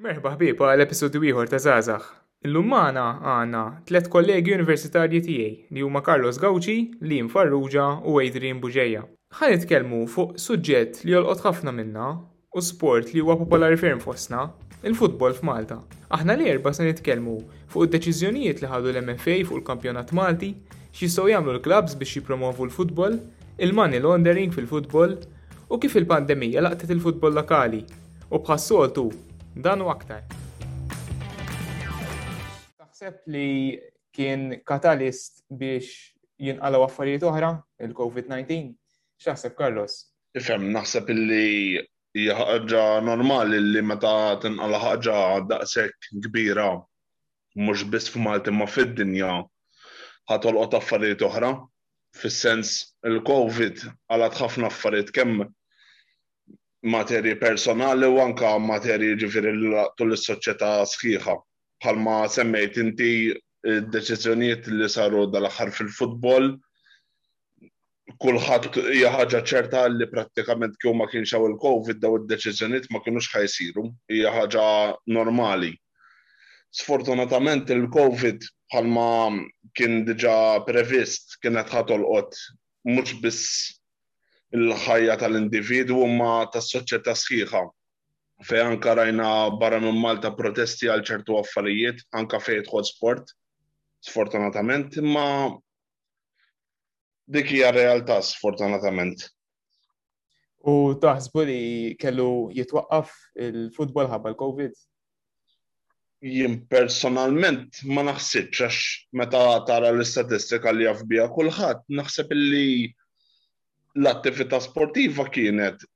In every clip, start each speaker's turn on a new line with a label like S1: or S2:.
S1: Merħba ħbieb għal episodju ieħor ta' Żgħażagħ. Illum magħna għandna tliet kollegi universitarji tiegħi li huma Carlos Gauci, Liam Farrugia u Adrian Bugeja. Ħa nitkellmu fuq suġġett li jolqot ħafna minna u sport li huwa popolari ferm fostna, il-futbol f'Malta. Aħna l-erba' se nitkellmu fuq id-deċiżjonijiet li ħadu l-MFA fuq il-kampjonat Malti, x'jistgħu jagħmlu l-klabbs biex jippromovu l-futbol, il-money laundering fil-futbol u kif il-pandemija laqtet il-futbol lokali. U bħas-soltu, dan u aktar. Taħseb li kien katalist biex jinqalaw affarijiet oħra, il-COVID-19? X'taħseb Carlos?
S2: Ifhem, naħseb illi hija ħaġa normali li meta tinqala ħaġa daqshekk kbira mhux biss f'Malti ma fid-dinja ħatolqot affarijiet oħra. Fis-sens il-COVID qalat ħafna affarijiet kemm materji personali u anke materji ġifieri li laqtu lis-soċjetà sħiħa. Bħalma semmejt inti d-deċiżjonijiet li saru dal-aħħar fil-futbol, kulħadd hija ħaġa ċerta li prattikament kieku ma kienx hawn il-Covid dawn id-deċiżjonijiet ma kinux ħa jsiru, hija ħaġa normali. Sfortunatament il-Covid bħalma kien diġà previst kienet ħa tolqot mhux biss il-ħajja tal-individwu imma tas-soċjetà sħiħa fejn anke rajna barra minn Malta protesti għal ċertu affarijiet anke fejn jidħol sport sfortunatament imma dik hija realtà sfortunatament.
S1: U taħsbu li kellu jitwaqqaf il-futbol ħabba l-Covid?
S2: Jien personalment ma naħsibx għax meta tara l-istatistika li jaf biha kulħadd, naħseb li l-attività sportiva kienet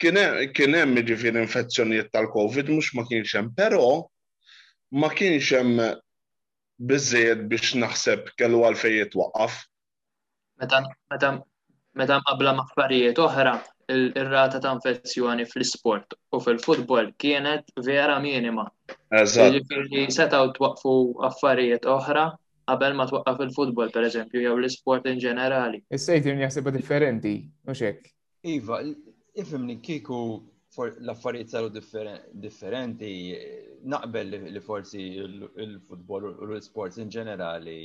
S2: kien hemm jiġifieri infezzjonijiet tal-COVID mhux ma kienx hemm, però ma kienx hemm biżejjed biex naħseb kellu għalfejn jitwaqqaf.
S3: Meta mqabbla ma' affarijiet oħra, ir-rata ta' infezzjoni fl-isport u fil-futbol kienet vera minima. Jiġifieri setgħu twaqqfu affarijiet oħra qabel ma twaqqaf il-futbol, pereżempju, jew l-isport in ġenerali.
S1: Is-sejtien jaħsibha differenti, mhux hekk?
S4: Iva, ifhimni, kieku l-affarijiet saru differenti, naqbel li forsi l-futbol u l-isport in ġenerali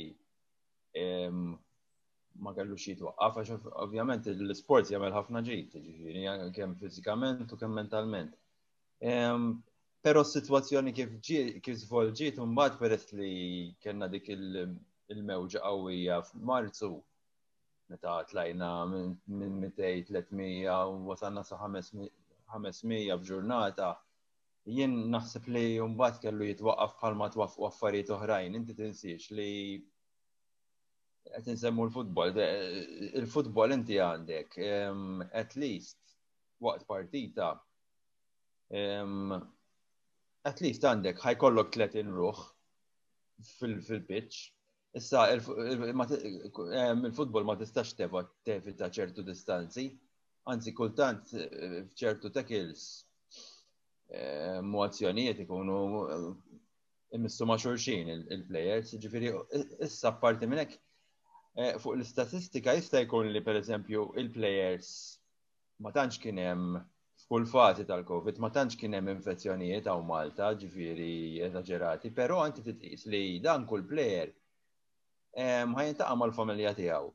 S4: ma kellu xi twaqqaf għax ovvjament l-isport jagħmel ħafna ġid, ġifieri kemm fiżikament u kemm mentalment. Però s-sitwazzjoni kif kif żvolġiet imbagħad peress li kellna dik il-mewġa qawwija f'Marzu meta tlajna minn 200 300 u wasalna sa 500 f'ġurnata Jien naħseb li mbagħad kellu jitwaqqaf bħalma twaffqu affarijiet oħrajn, inti tinsiex li qed insemmu l-futbol, il-futbol inti għandek ehm, at least waqt partita ehm, at least għandek ħajkollok 30 ruħ fil-pitch Issa, il-futbol ma tistax tevita ċertu distanzi, anzi kultant eh, f'ċertu tekils eh, mu azzjonijiet ikunu eh, immissu ma' xurxin il-players, ġifiri, issa parti minnek fuq l-istatistika jista' jkun li per eżempju il-players ma tantx kien hemm f'kull fażi tal-COVID, ma tantx kien hemm infezzjonijiet hawn Malta, ġifieri eżaġerati, però inti titqis li dan kull plejer ehm, ħajintaqa' mal-familja tiegħu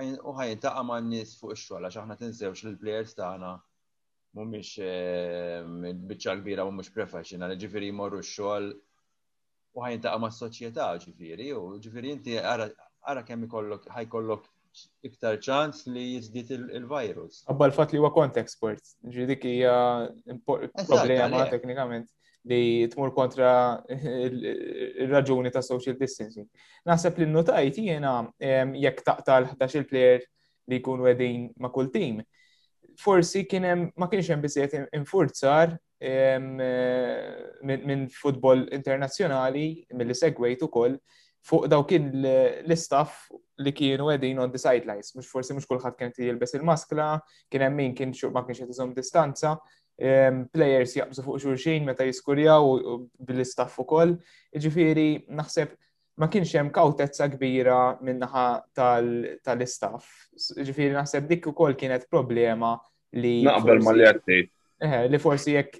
S4: u ħajn taqa ma' nis fuq ix-xogħol għax aħna tinsewx li l-players tagħna mhumiex eh, biċċa kbira mhumiex professional, ġifieri jmorru x-xogħol u ħajntaqa' mas-soċjetà ġifieri, u ġifieri inti ara kemm ikollok ħajkollok iktar ċans li jiżdied il-virus.
S1: Abba l-fatt li huwa kont export, ġifieri dik hija problema teknikament li tmur kontra il-raġuni ta' social distancing. Naħseb li notajt jiena jekk taqta l-11 il-player li jkunu għedin ma' kull tim, forsi kienem ma kienx hemm biżejjed infurzar minn futbol internazzjonali, mill-li segwejt ukoll, fuq dawk l-istaff li kienu għedin on the sidelines, mux forsi mux kullħat kien jilbes il-maskla, kien hemm min kien ma kienx qed iżomm distanza, players jaqbżu fuq xulxin meta jiskurjaw bil-istaff ukoll. Ġifieri naħseb ma kienx hemm kawtezza kbira minnaħa tal-istaff. Ġifieri naħseb dik ukoll kienet problema li.
S2: Naqbel ma li għattejt.
S1: Eh, li forsi jekk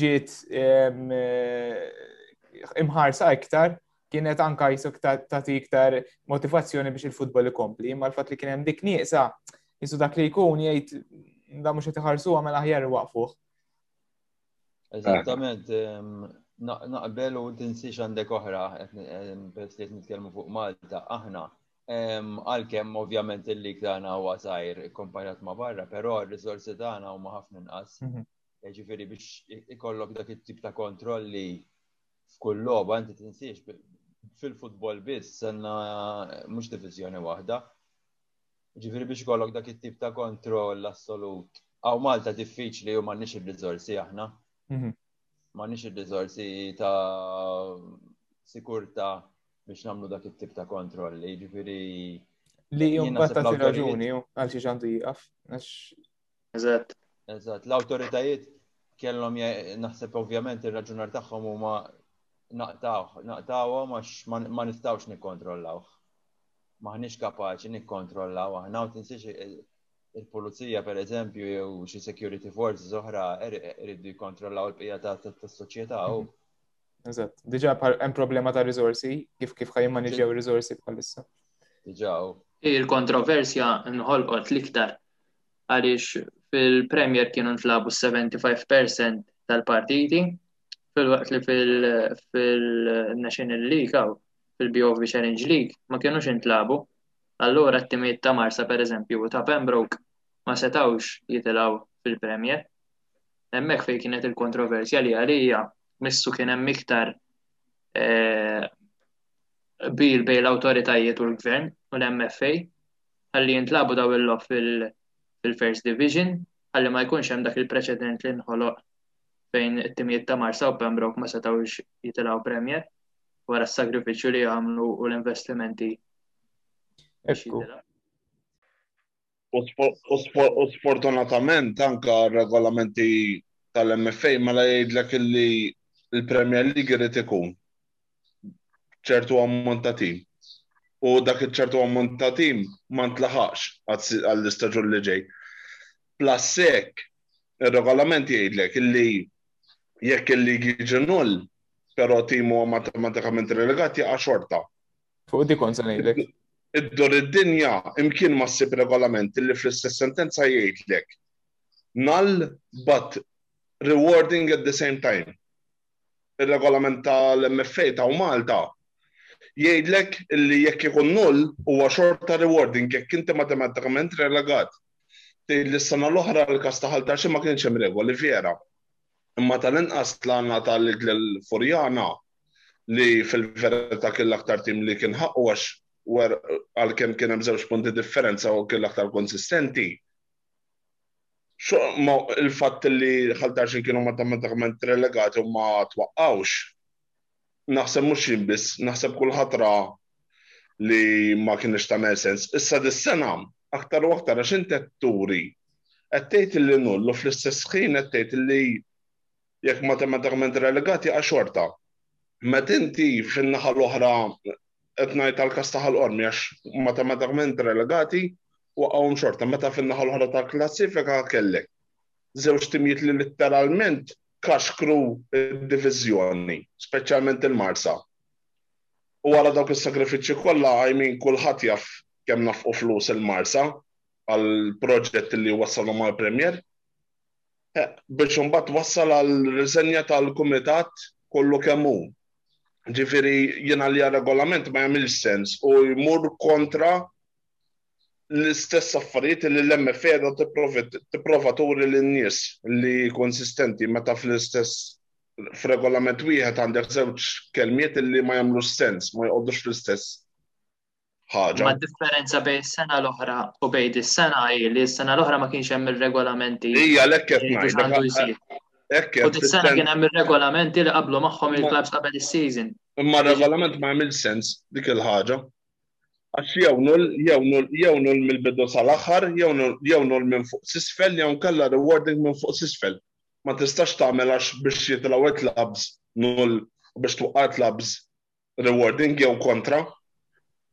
S1: ġiet eh, imħarsa iktar, kienet anka jisuk tati iktar motivazzjoni biex il-futbol ikompli, imma l-fat li kienem dik nieqsa, jisu dak li jkun jgħid da mhux qed iħarsu għamel aħjar waqfuh.
S4: Eżattament, naqbel u tinsiex għandek oħra, bes li nitkellmu fuq Malta, aħna Għalkemm ovvjament il-lik tagħna huwa żgħir ikkomparat ma' barra, però r-riżorsi tagħna huma ħafna inqas. Mhm. Ġifieri biex ikollok dak it-tip ta' kontrolli f'kull logħba inti tinsiex fil-futbol biss għandna mhux diviżjoni waħda. Ġifieri biex ikollok dak it-tip ta' kontroll assolut. Għaw Malta diffiċli u m'għandniex ir-riżorsi aħna. Mhm. M'għandniex ir-riżorsi ta' sikurta' biex nagħmlu dak it-tip ta' kontrolli, jiġifieri
S1: li jum batta raġuni għal xi ġandu jieqaf.
S3: Eżatt.
S4: Eżatt, l-awtoritajiet kellhom naħseb ovvjament ir-raġunar tagħhom huma naqtawh, naqtawhom għax ma nistgħux nikkontrollawh. Maħniex kapaċi nikkontrollaw aħna u tinsiex il-pulizija per eżempju jew xi security forces oħra er-, iridu jikkontrollaw il-qija tas-soċjetà u
S1: Eżatt. Diġà hemm problema ta' riżorsi, kif kif ħaj jimmaniġġew riżorsi bħalissa.
S4: Diġà.
S3: Il-kontroversja nħolqot l-iktar għaliex fil-Premier kienu ntlabu 75% tal-partiti, fil-waqt li fil-National League, fil-BOV Challenge League, ma kienux intlabu. Allura t-timiet ta' Marsa, per eżempju, ta' Pembroke, ma setawx jitilaw fil-Premier. Hemmhekk fejn kienet il-kontroversja li għalija missu kien hemm iktar eh, bil bejn l-awtoritajiet u l-gvern u l-MFA ħalli jintlabu daw il-lof fil-First Division ħalli ma jkunx hemm dak il-preċedent li nħoloq fejn it-timijiet ta' Marsa u Pembroke ma setgħux jitilgħu Premier wara s-sagrifiċċju li għamlu u l-investimenti. Ekku.
S2: U sfortunatament anka regolamenti tal-MFA mela jgħidlek illi il-Premier League irid ikun ċertu ammont ta' tim. U dak iċ-ċertu ammont ta' tim ma ntlaħaqx għall-istaġun li ġej. Plus sek, ir-regolament jgħidlek illi jekk il-ligi jiġi null, però tim huwa matematikament relegat jaqa' xorta.
S1: Fuq di kont se ngħidlek.
S2: Iddor id-dinja imkien ma ssib regolament li fl-istess sentenza jgħidlek null but rewarding at the same time. Ir-regolament tal-MFA ta' Malta jgħidlek li jekk ikun null huwa xorta rewarding jekk inti matematikament relegat. Tgħidli s-sena l-oħra l-każ ta' Ħal Tarxien ma kienx hemm regoli, vera. Imma tal-inqas tlana ta' l-idl Furjana li fil-verità kien l-aktar tim li kien ħaqqu għax għalkemm kien hemm żewġ punti differenza hu kien l-aktar konsistenti. Il-fatt li Ħal Tarxien kienu matematikament relegati u ma twaqqgħux. Naħseb mhux jien biss, naħseb kulħadd ra li ma kinitx tagħmel sens. Issa dis-sena aktar u aktar għax int qed turi, qed tgħid illi null u fl-istess ħin qed tgħid illi jekk matematikament relegat jaqa' xorta. Meta inti fin-naħa l-oħra, qed ngħid għall-każ ta' Ħal Qormi għax matematikament relegati waqgħuhom xorta, meta fin-naħa l-oħra tal-klassifika kellek żewġ timijiet li litteralment kaxkru d-diviżjoni, speċjalment il-Marsa. U wara dawk is-sagrifiċċji kollha, I mean, kulħadd jaf kemm nafqu flus il-Marsa għal proġett li wassalhom mal-Premier. Biex imbagħad wassal għal riżenja tal-kumitat kollu kemm hu. Ġifieri jien għalija regolament ma jagħmilx sens u jmur kontra l-istess affarijiet li l-MFA għadha tipprova turi lin-nies li hi konsistenti meta fl-istess f'regolament wieħed għandek żewġ kelmiet li ma jagħmlux sens, ma jqogħdux fl-istess ħaġa.
S3: Ma differenza bejn sena l-oħra u bejn is-sena hi li s-sena l-oħra ma kienx hemm ir-regolamenti.
S2: Hija l-hekk qed ngħid.
S3: U dis-sena kien hemm ir-regolamenti li qablu magħhom il-klabs qabel is-season.
S2: Imma r-regolament ma jagħmel sens dik il-ħaġa. Għax jew null, jew null, jew null mill-bidu sal-aħħar, jew null, jew null minn fuq s'isfel jew inkella rewarding minn fuq s'isfel. Ma tistax tagħmel għax biex jitilgħu il-klabbs null u biex twaqqa' l-klabbs rewarding jew kontra,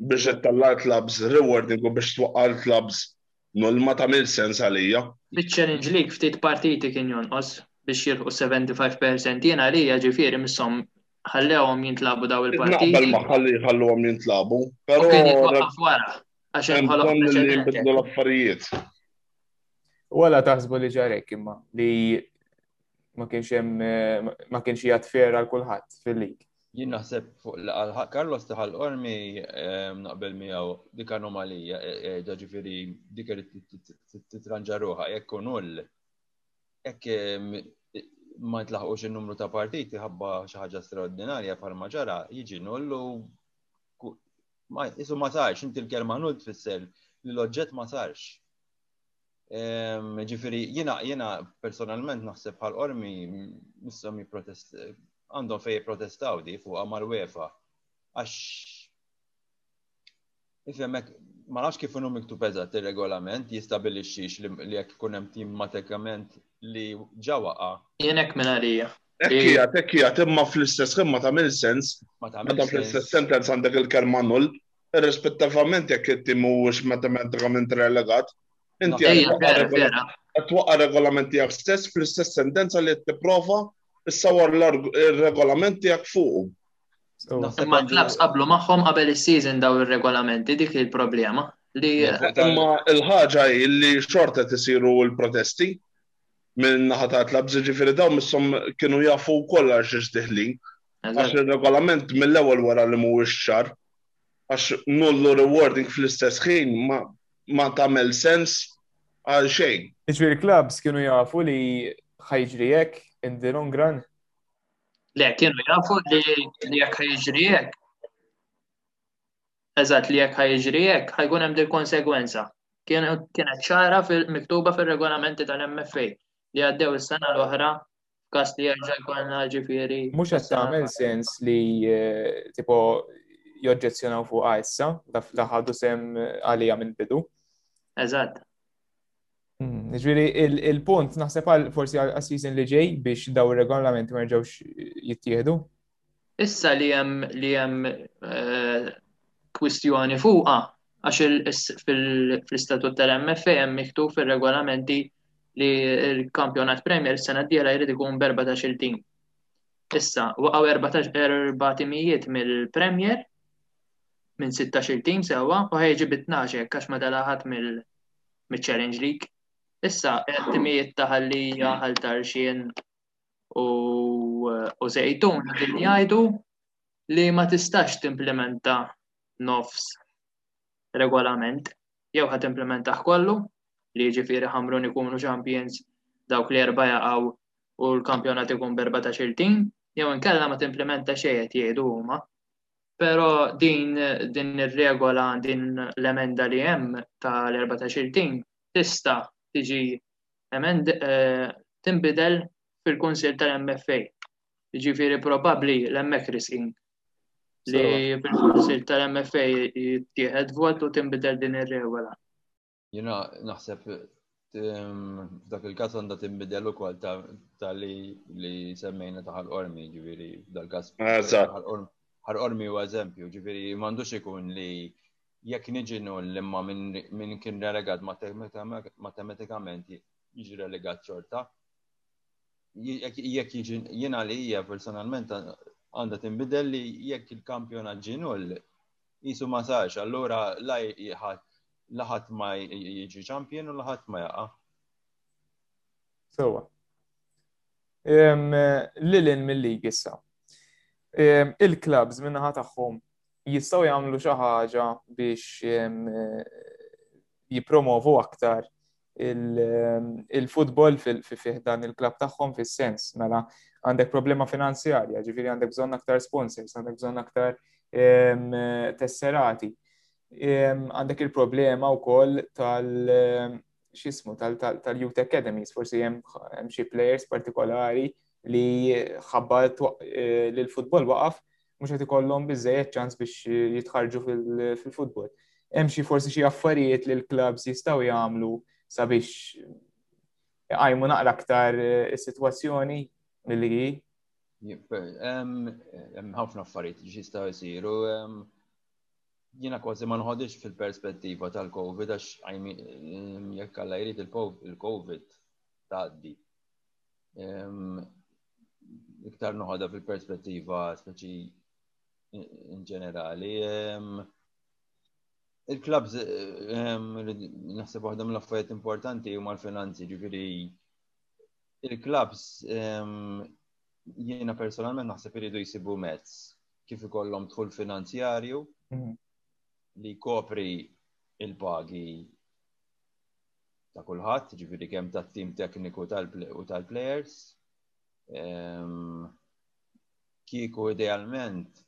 S2: biex ittella' l-klabbs rewarding u biex twaqqa' l-klabbs Null ma tagħmilx sens għalija.
S3: Fiċ-Challenge League ftit partiti kien jonqos biex jilħqu s-75 percent. Jien għalija ġifieri misshom ħallewhom jintlagħbu dawn il-partiti.
S2: Naqbel ma ħalli ħalluhom jintlagħbu, però.
S3: U kien jitwaqqaf wara għax
S2: hemm
S3: ħoloq preċedenti.
S2: l-affarijiet.
S1: Wala taħsbu li ġarek imma li ma kienx hemm ma kienx jgħat fer għal kulħadd fil-lig.
S4: Jien naħseb fuq għal Carlos taħal ormi ehm, naqbel miegħu dik anomalija e, e, da ġifieri dik titranġa ruħa jekk unull hekk ehm, ma tlaħqux in-numru ta' partiti ħabba xi ħaġa straordinarja bħal ma ġara jiġi null u isu ma sarx inti l-kelma null tfisser li l-oġġett ma sarx. Ġifiri, jina, jina personalment naħseb bħal ormi missom jiprotest, għandhom fej jiprotestaw di fuq għamar wefa. Għax, ifemmek, ma nafx kif unu miktu eżatt il-regolament jistabilixxix li jekk ikun hemm tim matekament li ġawaqa.
S3: Jenek minn għalija.
S2: Ekkija, ekkija, timma fl-istess ħin ma tagħmel sens.
S4: Ma tagħmel
S2: fl-istess sentenza għandek il-kelma null, irrispettivament jekk it-tim huwiex matematikament relegat. Inti għatwaqqa regolament tijak stess fl-istess sentenza li t-prova s-sawar l-regolament
S1: tijak
S4: fuqu.
S3: Imma l-klabs qablu maħħom qabel il-season daw il-regolamenti dik il-problema.
S2: Imma il-ħagġa li xorta tisiru il-protesti minn naħat għat-klabs ġifiri daw missom kienu jafu kolla xiex diħlin. Għax il-regolament mill-ewel wara li mu ix-xar. għax nullu rewarding fl-istess ħin ma tagħmel sens għal xejn.
S1: Jiġifieri l-klabbs kienu jafu li ħa jiġri hekk in the long run?
S3: Le, kienu jafu li jekk ħa jiġri hekk. Eżatt li jekk ħa jiġri hekk ħajkun hemm dil konsegwenza. Kienet ċara miktuba fir-regolamenti tal-MFA li għaddew is-sena l-oħra f'każ li jerġa' jkollna ġifieri.
S1: Mhux qed tagħmel sens li eh, tipo joġġezzjonaw fuq issa, daf li ħadu sem għalija minn bidu.
S3: Eżatt.
S1: Hmm, ġviri, il-punt naħseb għal forsi għal season li ġej biex daw il-regolamenti ma jittieħdu.
S3: Issa li hemm li hemm eh, kwistjoni fuqha għax fil-istatut tal-MFA hemm miktub fir-regolamenti li l-kampjonat Premier sena d-diela jrid ikun b'14 tim. Issa, waqgħu 14 timijiet mill-Premier minn 16 tim sewwa u ħejġi bi 12 għax ma tela' ħadd mill-Challenge League. Issa, timijiet ta' ħallija ħal tarxien u zejtun din jgħidu li ma tistax timplementa nofs regolament jew ħat implementaħ kollu li jiġifieri ħamrun ikunu champions dawk li erba jaqgħu u l-kampjonat ikun berba ta' xiltin, jew inkella ma timplementa xejn qed jgħidu huma. Però din din ir-regola din l-emenda li hemm tal-erba ta' xiltin tista' tiġi emend eh, tinbidel fil-Kunsill tal-MFA. Jiġifieri probabbli l-hemmhekk risqin li fil-Kunsill tal-MFA jittieħed vot u tinbidel din ir-regola.
S4: Jiena naħseb f'dak il-każ għandha tinbidel ukoll ta' li li semmejna ta' ħal-qormi, ġifieri
S2: f'dal-każ.
S4: Ħal-qormi u eżempju, ġifieri m'għandux ikun li jekk niġi null imma minn kien relegat matematikament jiġi relegat xorta. Jekk jiġi jiena li hija personalment għandha tinbidel li jekk il-kampjona ġi null jisu ma sarx, allura la jħat laħat ma jiġi ċampjonu laħat ma jaqa.
S1: Sewa. Lilin mill-lig issa. Il-klabs minnaħa tagħhom jistgħu jagħmlu xi ħaġa biex jippromovu aktar il-futbol fih dan il-klab tagħhom fis-sens. Mela, għandek problema finanzjarja, ġifiri għandek bżonn aktar sponsors, għandek bżonn aktar tesserati. Għandek il-problema wkoll tal- xismu tal-Youth Academies, forsi hemm xi players partikolari li ħabba eh, li l-futbol waqaf mhux qed ikollhom biżejjed ċans biex jitħarġu fil-futbol. Hemm xi forsi xi affarijiet li l-klabs jistgħu jagħmlu sabiex għajmu naqra aktar eh, is-sitwazzjoni mill hi.
S4: Hemm ħafna affarijiet li jistgħu jsiru jiena kważi ma nħodix fil-perspettiva tal-Covid għax jekk alla jrid il-Covid tgħaddi. Iktar noħodha fil-perspettiva speċi in ġenerali. Il-klabs naħseb waħda mill-affarijiet importanti huma l-finanzi, ġifieri il-klabs jiena personalment naħseb iridu jsibu mezz kif ikollhom dħul finanzjarju
S1: mhm.
S4: li jkopri il-pagi ta' kulħadd, ġifieri kemm tat-tim tekniku u tal-players. Ehm, kieku idealment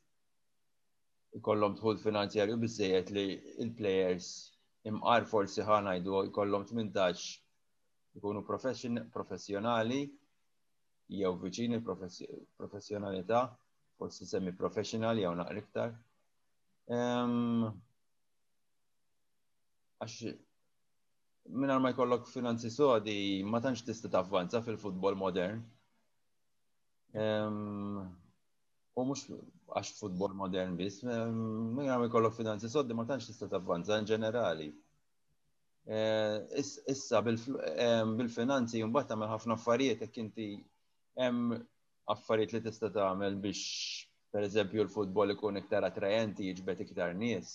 S4: ikollhom dħul finanzjarju biżejjed li il-players imqar forsi ħanajdu jkollhom 18 ikunu professjonali jew viċin il-professjonalità, forsi semmi professional jew naqra iktar. Ehm, għax minn ma jkollok finanzi sodi ma tantx tista' tavvanza fil-futbol modern. Ehm, u mhux għax futbol modern biss, ehm, minn ma jkollok finanzi sodi ma tantx tista' tavvanza in ġenerali. Issa bil-finanzi jumbat tagħmel ħafna affarijiet hekk inti hemm affarijiet li tista' tagħmel biex pereżempju l-futbol ikun iktar attrajenti jiġbed iktar nies.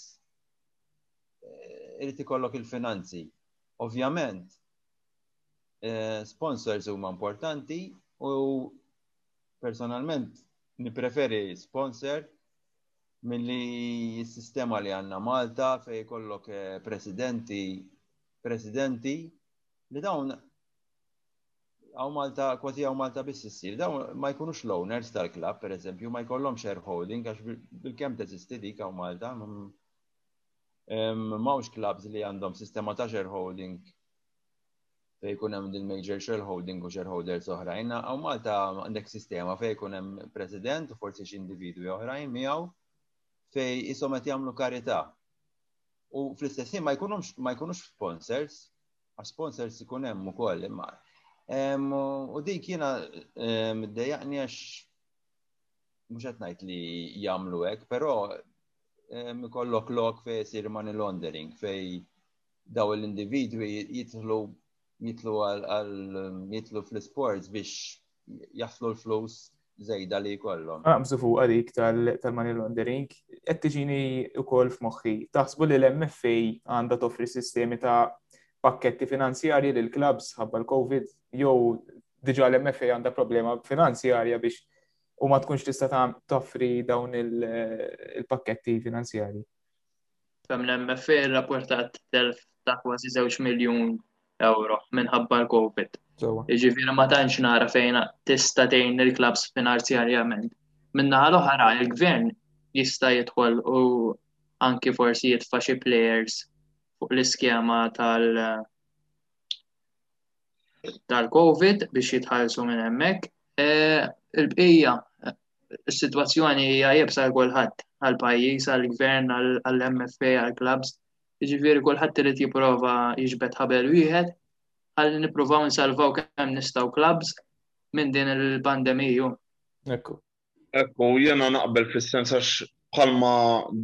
S4: Irid ikollok il-finanzi. Ovvjament, sponsors huma importanti u personalment nipreferi sponsor milli s-sistema li għandna Malta fejn jkollok eh, presidenti presidenti li dawn għaw Malta, kważi għaw Malta biss issir, daw ma jkunux l-owners tal-klab, per eżempju, ma jkollhom shareholding, għax bil-kem teżisti dik għaw Malta, mawx klabs li għandhom sistema ta' shareholding fejn jkun hemm din major shareholding u shareholders oħrajn. Hawn Malta għandek sistema fejn jkun hemm president u forsi xi individwi oħrajn miegħu fejn ishom qed jagħmlu karità. U fl-istess ħin ma jkunux ma jkunux sponsors, għax sponsors ikun hemm ukoll imma. U dik jiena dejjaqni għax mhux qed ngħid li jagħmlu hekk, però ikollok lok fejn isir money laundering fejn daw l-individwi jitlu jitlu għal jitlu fl-sports biex jaħslu l-flus zejda li jkollhom.
S1: Għamżu fuq għalik tal-money laundering, qed tiġini wkoll f'moħħi. Taħsbu li l-MFA għandha toffri sistemi ta' pakketti finanzjarji lil klabs ħabba l-COVID jew diġà l-MFA għandha problema finanzjarja biex u ma tkunx tista' toffri dawn il-pakketti finanzjarji.
S3: Fem l-MFA rapportat telf ta' kważi 2 miljun euro minħabba l-Covid. Ġifiri ma tantx nara fejn tista' tgħin il-klabs finanzjarjament. Minna l-oħra il-gvern jista' jidħol u anki forsi jitfa' xi players fuq l-iskema tal- tal-Covid biex jitħallsu minn hemmhekk. E, il-bqija is-sitwazzjoni hija jibsa għal kulħadd, għal pajjiż, għal gvern, għal MFA, għal clubs. Jiġifieri kulħadd irid jipprova jiġbed ħabel wieħed ħalli nippruvaw nsalvaw kemm nistgħu clubs minn din il-pandemiju.
S1: Ekku.
S2: Ekku, jena naqbel fis-sens għax bħalma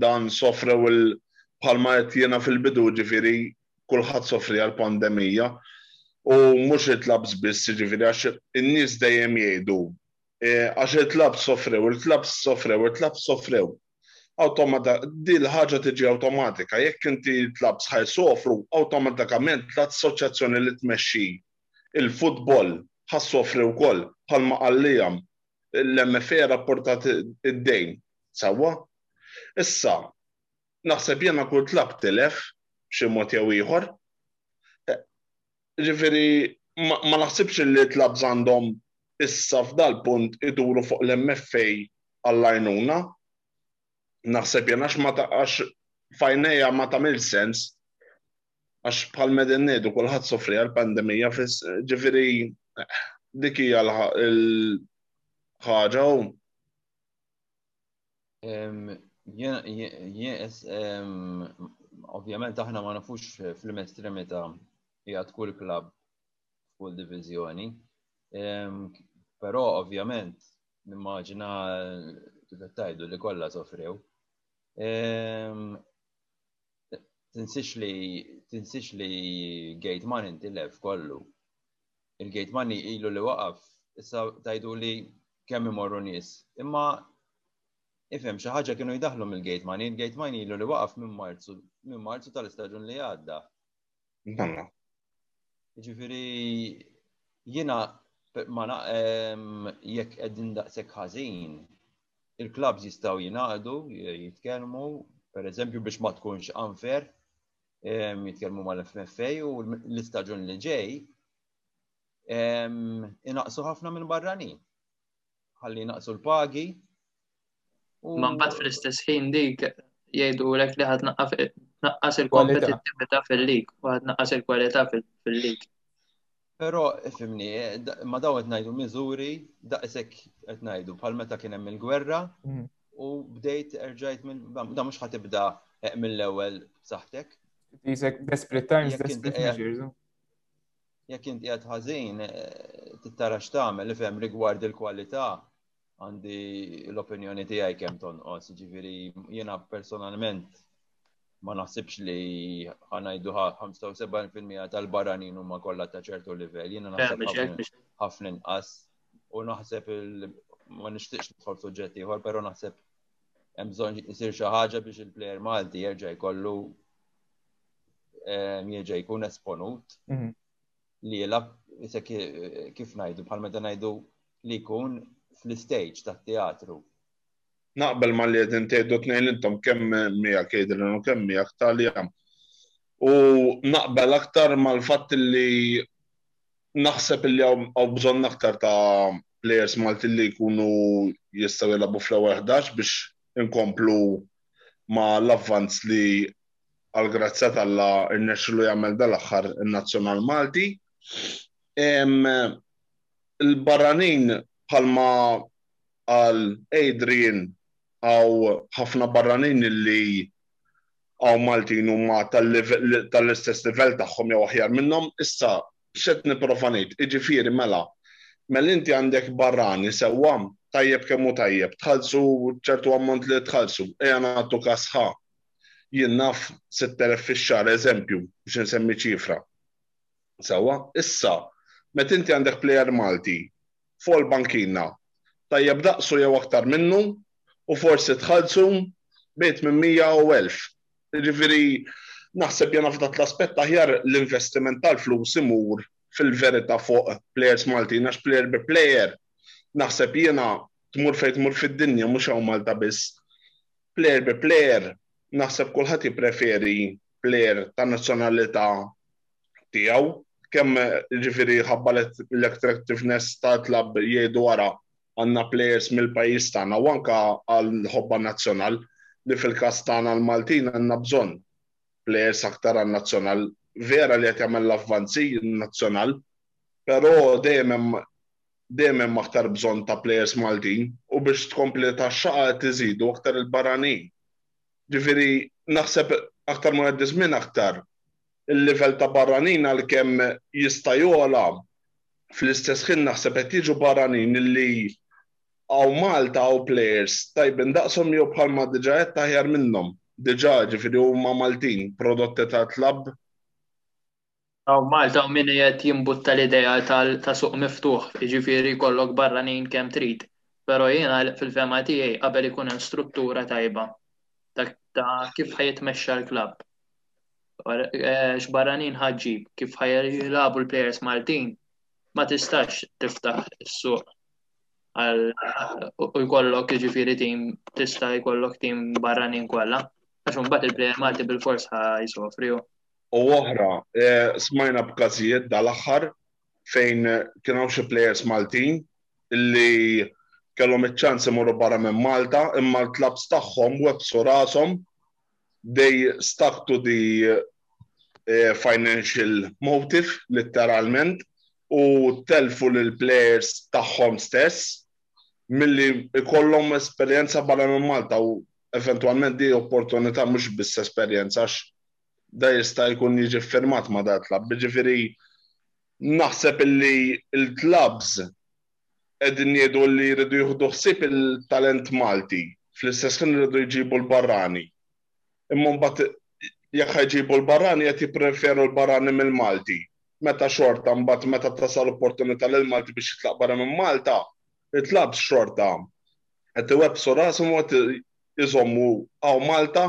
S2: dan sofrew il bħalma qed jena fil-bidu ġifiri kulħadd sofri għal-pandemija u mhux il-tlabs biss ġifiri għax in-nies dejjem jgħidu għax il-clubs sofrew, il-clubs sofrew, il-clubs sofrew. Din l-ħaġa tiġi awtomatika, jekk inti l-clubs ħa jsofru, awtomatikament l-assoċjazzjoni li tmexxi l-futbol ħa ssofri wkoll, bħalma qal Liam, l-MFA rrapportat id-dejn. Sewwa? Issa, naħseb jiena kull club tilef b'xi mod jew ieħor. Ġifieri ma naħsibx li l-klabbs għandhom issa f'dal-punt iduru fuq l-MFA għall-għajnuna. Naħseb jien għax ma għax fajnejha ma tagħmilx sens għax bħal medin ngħidu kulħadd sofri għall-pandemija ġifieri dik hija l-ħaġa u
S4: Yes, ovvjament aħna ma nafux fl-im estremita jgħat kull klab kull divizjoni. Però ovvjament nimmaġina kif tajdu li kollha sofrew. Tinsix li tinsix li gate man inti lef kollu. il-gate money ilu li waqaf, issa tajdu li kemm imorru nies. Imma ifhem xi ħaġa kienu jdaħlu mill-gate money, il-gate money ilu li waqaf minn Marzu, minn Marzu tal-istaġun li għadda.
S2: Damna.
S4: Ġifieri jiena ma jekk qegħdin daqshekk ħażin, il-klabs jistgħu jingħaqdu, jitkellmu, pereżempju biex ma tkunx unfair, jitkellmu mal-FMFA u l-istaġun li ġej inaqsu ħafna minn barrani. Ħalli naqsu l-pagi.
S3: Man bat fl-istess ħin dik jgħidu l li ħad naqqas il-kompetittivita fil-lig, u ħad naqqas il-kwalità fil-lig.
S4: Però fimni, ma daw qed ngħidu miżuri daqshekk qed ngħidu bħal meta kien hemm il-gwerra
S1: mm.
S4: u bdejt erġajt minn da mhux ħatibda eh, mill-ewwel saħtek.
S1: Jisek desperate times, desperate measures. Eh?
S4: Jekk inti qed ħażin, eh, tittara x'tagħmel ifhem rigward il-kwalità għandi l-opinjoni tiegħi kemm tonqos, ġifieri jiena personalment ma naħsibx li ħanajdu 75% tal-barranin huma kollha ta' ċertu livell, jiena naħseb ħafna inqas u naħseb il ma nixtieqx nidħol suġġett ieħor, però naħseb hemm bżonn isir xi ħaġa biex il-plejer Malti jerġa' jkollu ehm, jerġa' jkun esponut
S1: mhm.
S4: li jilab kif ngħidu bħal meta ngħidu li jkun fl-istage tat-teatru.
S2: Naqbel ma li qegħdin tgħidu tnejn intom kemm miegħek Adrian u kemm miegħek Talja. U naqbel aktar mal-fatt li naħseb li hawn bżonn aktar ta' players Malti li jkunu jistgħu jilagħbu fl-ewwel 11 biex inkomplu ma' l-avvanz li għall-grazzja t'Alla rnexxilu jagħmel dal-aħħar in-nazzjonal Malti. Il-barranin bħalma qal Adrian hawn ħafna barranin li hawn Maltin huma tal-istess livell tagħhom jew aħjar minnhom, issa x'qed nipprova ngħid, jiġifieri mela mela inti għandek barrani sewwa tajjeb kemm hu tajjeb, tħallsu ċertu ammont li tħallsu, ejja nagħtu każ ħa, Jien naf sitt elef fix-xahar, eżempju, biex insemmi ċifra. Sewwa, issa, meta inti għandek plejer Malti fuq il-bankina, tajjeb daqsu jew aktar minnu, u forsi tħallsu bejn tmien mija u elf. Jiġifieri, naħseb jiena f'dak l-aspett aħjar l-investiment tal-flus imur fil-verità fuq plejers Maltin għax plejer bi plejer, naħseb jiena, tmur fejn tmur fid-dinja, mhux hawn Malta biss, Plejer bi plejer, naħseb kulħadd jippreferi plejer tan-nazzjonalità tiegħu, kemm jiġifieri ħabba l-attractiveness tal-klabb jgħidu wara għandna plejers mill-pajjiż tagħna u anke għall-ħobba Nazzjonal li fil-każ tagħna l-Maltin għandna bżonn plejers aktar għan-Nazzjonal. Vera li qed jagħmel l-avvanzi n-Nazzjonal, però dejjem hemm dejjem hemm aktar bżonn ta' plejers Maltin u biex tkompli taxxaqha qed iżidu aktar il-barranin. Ġifieri naħseb aktar ma jgħaddi ż-żmien aktar il-livell ta' barranin għalkemm jista' jogħla, fl-istess ħin naħseb qed jiġu barranin li hawn Malta hawn plejers tajbin daqshom jew bħalma diġà għedt aħjar minnhom. Diġà, ġifieri huma Maltin, prodotti tal-klabb.
S3: Hawn Malta hawn min qiegħed jimbutta l-idea ta' suq miftuħ, jiġifieri jkollok barranin kemm trid. Però jiena fil-fehma tiegħi qabel ikun hemm struttura tajba ta' kif ħa jitmexxa l-klabb. X'barranin ħa ġġib, kif ħa jilagħbu l-plejers Maltin, ma tistax tiftaħ is-suq għal u jkollok jiġifieri tim tista' jkollok tim barranin kollha għax imbagħad il-plejer Malti bilfors ħa jsofri hu.
S2: u oħra. Smajna b'każijiet dal-aħħar fejn kien hawn xi players Maltin li kellhom iċ-ċans imorru barra minn Malta imma l-clubs tagħhom webbsu rashom they stuck to the financial motive litteralment u tellfu lill-players tagħhom stess milli jkollhom esperjenza barra minn Malta u eventwalment din opportunità mhux biss esperjenza għax da jista' jkun jiġi ffirmat ma' da l-klabb. Jiġifieri naħseb illi l-klabbs qegħdin jgħidu li jridu jieħdu ħsieb il-talent Malti, fl-istess ħin iridu jġibu l-barrani. Imma mbagħad jekk ħa jġibu l-barrani qed jippreferu l-barrani mill-Malti. Meta xorta mbagħad meta tasal opportunità lill-Malti biex jitlaq barra minn Malta, il-klabbs xorta qed iwebbsu rashom u qed iżommu hawn Malta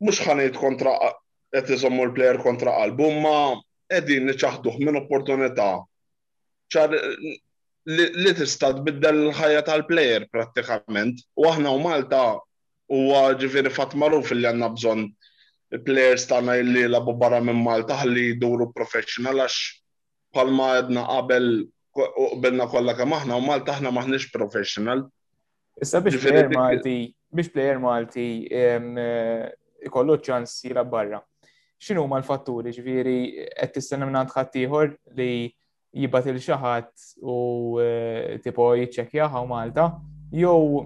S2: mhux ħanejt kontra qed iżommu l-plejer kontra qalbu, ma qegħdin niċaħduh minn opportunità ċar li tista' tbiddel l-ħajja tal-plejer prattikament. U aħna u Malta huwa ġifieri fatt magħruf li għandna bżonn players tagħna li jilagħbu barra minn Malta ħalli jduru professional għax bħalma għedna qabel u qbilna kollha kemm aħna u Malta aħna maħniex professional.
S1: Issa biex player Malti, biex player Malti ikollu ċans jilab barra. X'inhu ma l-fatturi ġifieri qed tistenna minn għand ħaddieħor li jibat il xaħat u eh, tipo jiċċekjaha u Malta, jew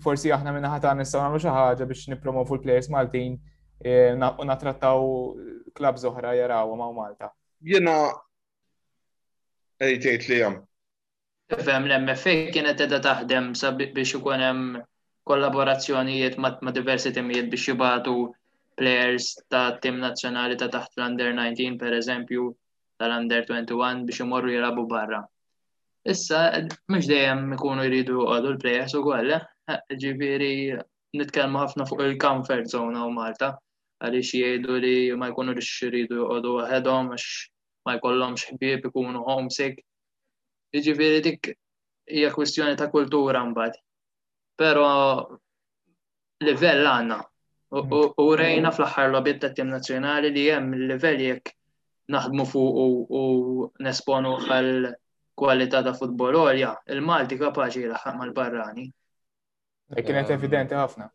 S1: forsi aħna minna ħata nistgħu nagħmlu xi ħaġa biex nippromovu l-players Maltin eh, u natrattaw klab zoħra jaraw ma' Malta.
S2: Jiena ejtejt li hemm
S3: Tifhem l-MFA kienet qiegħda taħdem biex ikun hemm kollaborazzjonijiet ma' diversi timijiet biex jibatu players ta' tim nazzjonali ta' taħt l-under 19 per eżempju tal-under 21 biex imorru jilabu barra. Issa, mhux dejjem ikunu jridu għadu l-players u għalle, eh? eh, ġiviri nitkellmu ħafna fuq il-comfort zone u Malta, għaliex jgħidu li ma jkunu rix jridu għadu għedhom għax ma jkollhomx ħbieb ikunu homesick, Jiġifieri dik hija kwistjoni ta' kultura mbagħad. Però livell għandna. U rejna fl-aħħar lobit ta' tim nazzjonali li hemm il-livell jekk naħdmu fuq u nesponu għal kwalità ta' futbol għolja, il-Malti kapaċi jilaħħaq mal-barrani.
S1: E kienet ehm, evidenti ħafna.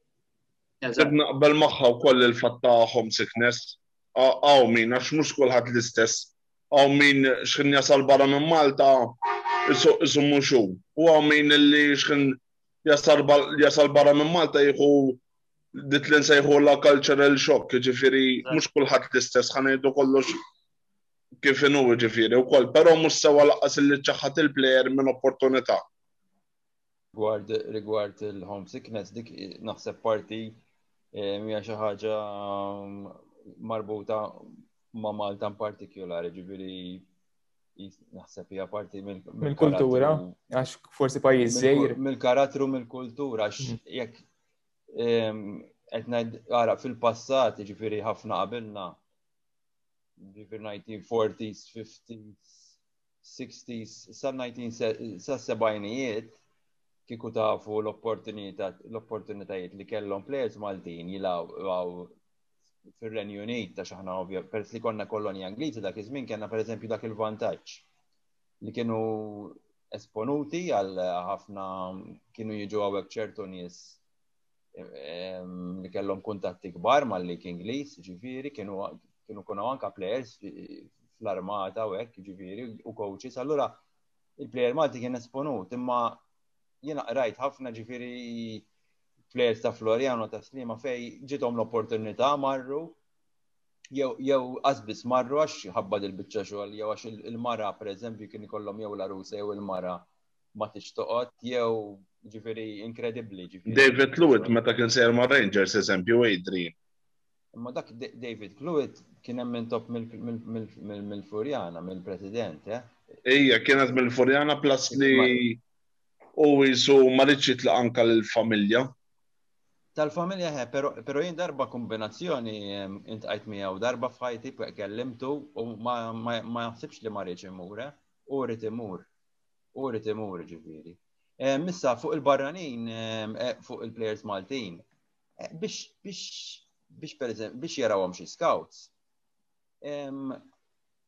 S2: Eżatt naqbel magħha wkoll il-fatt ta' homesickness. Aw min għax mhux kulħadd l-istess. Aw min x'kien jasal barra minn Malta isu mhux hu. U aw min li x'kien jasal barra minn Malta jieħu dit li nsejħu la cultural shock, ġifiri, mux kullħat l-istess, ħanajdu kollox kif inu ġifiri, u koll, pero mux sewa laqqas li ċaħat il-plejer minn opportunità.
S4: Rigward rigward il-homesickness dik naħseb parti eh, mija xi ħaġa mm, marbuta ma' Malta in partikolari, ġifieri naħseb hija parti
S1: mill-kultura, għax forsi pajjiż żejr.
S4: Mill-karattru, mill-kultura, għax mm. jekk qed ngħid ara fil-passat, jiġifieri ħafna qabilna, ġifieri 1940s, 50s, 60s sas-sebgħinijiet kieku tafu l-opportunitajiet li kellhom players Maltin jilgħu fir-Renju Unit ta' xaħna ovvja, peress li konna kolonja Ingliżi dak iż-żmien kellna pereżempju dak il-vantaġġ li kienu esponuti għal ħafna kienu jiġu għawek ċertu nies li kellhom kuntatti kbar mal-Lig Ingliż, ġifieri kienu kienu kunu anka players fl-armata u hekk, ġifieri u coaches, allura il-player Malti kien esponut, imma jiena qrajt ħafna ġifieri players ta' Floriano ta' Slima fej ġitom l-opportunità marru jew qasbis marru għax ħabba il-biċċa xogħol jew għax il-mara pereżempju kien ikollhom jew l-arusa jew il-mara ma tix toqgħod jew ġifieri inkredibbli.
S2: David Lewit meta kien sejr ma' Rangers eżempju Adrian.
S4: Imma dak David Lewit kien hemm minn top mill-Furjana, mill-President, eh?
S2: Ija, kienet mill-Furjana plus li u jisu ma rridx jitlaq anka l-familja.
S4: Tal-familja he, pero jien darba kombinazzjoni intqajt miegħu darba f'ħajti kellimtu u ma jaħsibx li ma rridx imur, eh? u rrid imur. U rrit imur ġifiri. Eh, missa fuq il-barranin, eh, fuq il-players Maltin, eh, biex biex biex per eżempju biex jarawhom xi scouts.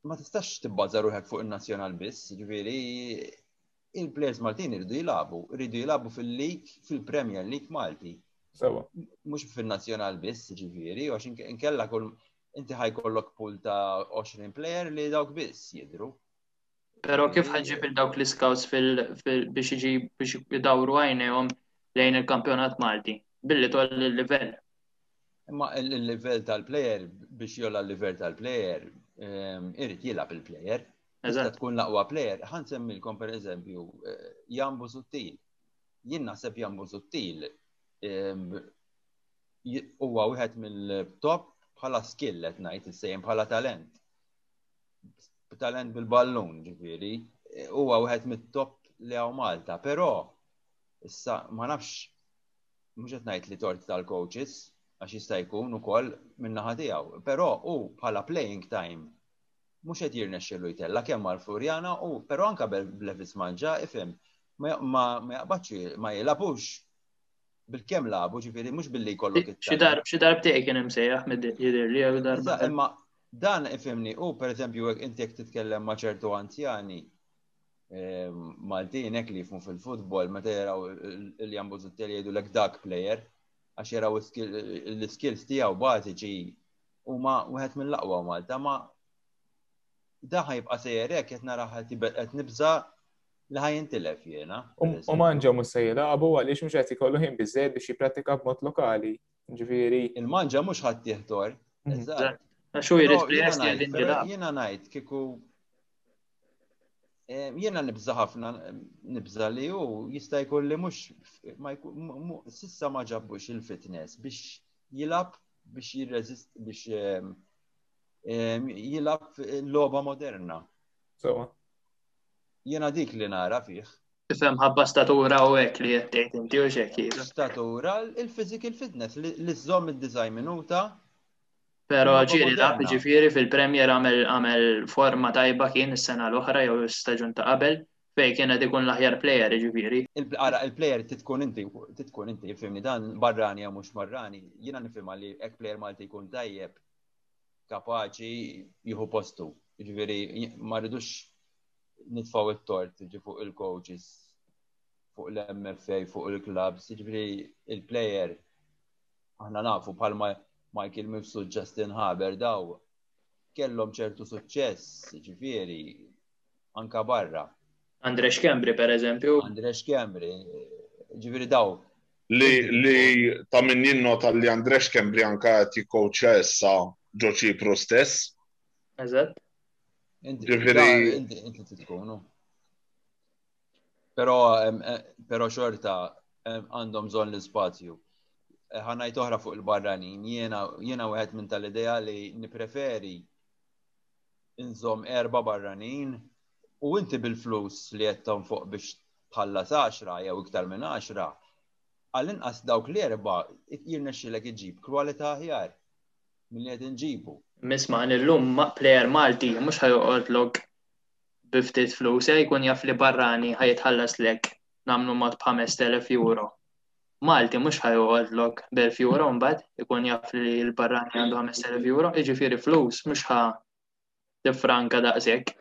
S4: Ma tistax tibbaża ruħek fuq in-nazzjonal biss, ġifieri il-players Maltin iridu jilagħbu, iridu jilagħbu fil-lig, fil-Premier League Malti. Sewa. Mhux fin-nazzjonal biss, ġifieri, għax inkella kull inti ħajkollok pool ta' 20 player li dawk biss jidru.
S3: Pero kif ħagġib il-dawk l-scouts biex iġib biex idawru għajnejhom lejn il-kampjonat Malti billi toll il-livell.
S4: Imma il-livell tal-player biex jolla l-livell tal-player ehm, irrit jilab il-player. Iżda tkun laqwa player, ħan semmilkom per eżempju, eh, jambu suttil. Jien naħseb jambu suttil ehm, huwa wieħed mill-top bħala skill qed ngħid is-sejjem bħala talent. b'talent bil-ballun, ġifiri, huwa wieħed mit-top li għaw Malta, però issa ma nafx mhux qed ngħid li tort tal-coaches għax jista' jkun ukoll min-naħa tiegħu, però hu bħala playing time mhux qed jirnexxielu jtella kemm għal Furjana u però anke bl-Levis Manġa ifhem ma jaqbadx ma jilabux bil-kem labu ġifiri mhux billi jkollok it
S3: Xi darb xi darb tiegħi kien hemm sejjaħ jidher li darba.
S4: Imma Dan ifhimni hu pereżempju jekk inti jekk titkellem ma' ċertu anzjani ehm, Maltin hekk li jifmu fil-futbol meta jaraw Iljan Buzutteli jgħidulek dak player għax jaraw l-skills tiegħu bażiċi huma wieħed mill-aqwa Malta ma daħħa jibqa' sejjer hekk qed naraħ qed nibża' li ħaj intilef jiena.
S1: U manġa mhux se jilagħbu għaliex mhux qed ikollu ħin biżejjed biex jipprattika b'mod lokali Ġifieri.
S4: Il-manġa mhux ħadd tieħdor.
S3: Mhm. Xu jrid
S4: prijest jgħidilha. Jiena ngħid kieku eh, jiena nibża ħafna nibża li hu jista' jkun li mhux sissa ma ġabbux il-fitness biex jilab biex jirreżist biex ehm, ehm, jilab l-loba moderna.
S1: Sewa.
S4: Jena dik li nara fih.
S3: Tifhem ħabba statura u hekk li qed tgħid inti u x'hekk jiġu.
S4: Statura, il-physical fitness li żżomm id-design minuta.
S3: Pero ġiri da, ġifiri fil-Premier għamel forma tajba kien is-sena l-oħra jew staġun ta' qabel fej kien qed ikun l-aħjar player ġifiri.
S4: Ara il-player titkun inti titkun inti fimni dan barrani jew mhux barrani, jiena nifhimha li hekk player Malti jkun tajjeb kapaċi jieħu postu. Ġifiri ma rridux nitfaw it-tort ġi fuq il-coaches, fuq l-MFA, fuq il-clubs, ġifri il-player. Aħna nafu bħal Michael Mifsud Justin Haber daw kellhom ċertu suċċess, ġifiri, anka barra.
S3: Andrex Kembri, per eżempju.
S4: Andrex Kembri, ġifiri daw.
S2: Li, li ta' minn jinnota li Andrex Kembri anka ti issa ġoċi pro stess.
S3: Eżatt.
S4: Ġifiri. Inti tkunu. Pero, eh, pero xorta għandhom zon l-spazju. Eh, ħanajt oħra fuq il-barranin, jiena wieħed minn tal-idea li nipreferi inżom erba barranin u inti bil-flus li jettom fuq biex tħallas 10 jew iktar minn 10, għall-inqas dawk l-erba jirnexxilek iġib kwalità ħjar. Min qed inġibu?
S3: Misman illum plejer Malti mhux ħajoqgħodlok bi ftit flus, eh, jkun jaf li barrani ħajitħallas lek nagħmlu mod b'5000 euro. Malti mhux ħajoqgħodlok b'elf euro mbagħad ikun jaf li l-barrani għandu 5000 euro, jiġifieri flus mhux ħa tifranka daqshekk.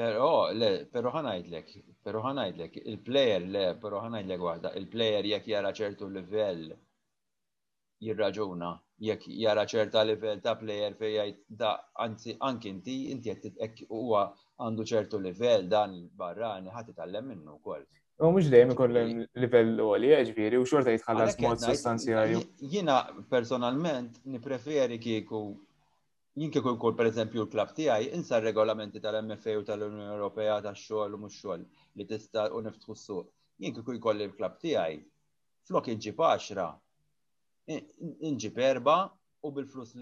S4: Pero, le, pero ħanajdlek, pero ħanajdlek, il-player, le, pero ħanajdlek waħda, il-player jekk jara ċertu livell jirraġuna, jekk jara ċerta livell ta' player fej jgħid da anzi anki inti inti qed huwa għandu ċertu livell dan barrani ħadd itgħallem minnu wkoll.
S1: U mhux dejjem ikollhom livell għoli, ġifieri, u xorta jitħallas mod sostanzjarju.
S4: Jiena personalment nippreferi kieku Jien kieku nkun pereżempju l-klabb tiegħi, insa r-regolamenti tal-MFA u tal-Unjoni Ewropea tax-xogħol u mhux xogħol li tista' u niftħu s-suq. Jien kieku jkolli l-klabb tiegħi, flok inġib għaxra, inġib erbgħa u bil-flus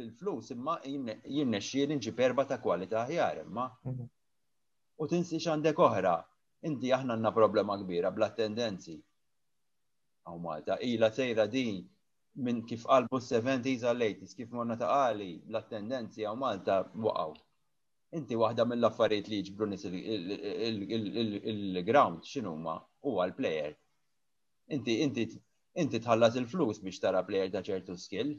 S4: bil-flus imma jirnexxieli nġib erbgħa ta' kwalità aħjar imma. U tinsi x'għandek oħra. Inti aħna għandna problema kbira bl-attendenzi. Aw Malta, ilha sejra din minn kif qalbu s-70s għal-80s, kif morna ta' għali, l-attendenzi għaw Malta waqaw. Inti waħda mill-affarijiet li ġbru nis il-ground xinuma u għal-player. Inti, inti, inti tħallas il-flus biex tara player ta' ċertu skill.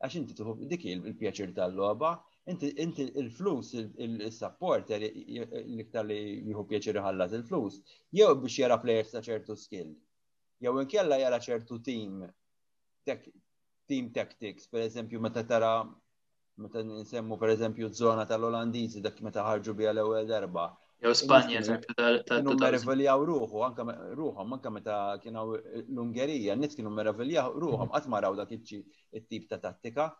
S4: Għax inti tuħu dik il-pjaċir tal-loba, inti, inti il-flus, il-support, l-iktar li jħu pjaċir ħallas il-flus, jew biex jara player ta' ċertu skill jew inkella jara ċertu tim team tactics, per eżempju, meta tara meta nsemmu per eżempju zona tal-Olandizi dak meta ħarġu bija l-ewwel darba.
S3: Jew Spanja eżempju
S4: tal-tal. Meraviljaw ruħu, anka ruħhom, anka meta kienu l-Ungerija, n-nies kienu meraviljaw ruħhom qatt ma raw dak it-tip ta' tattika.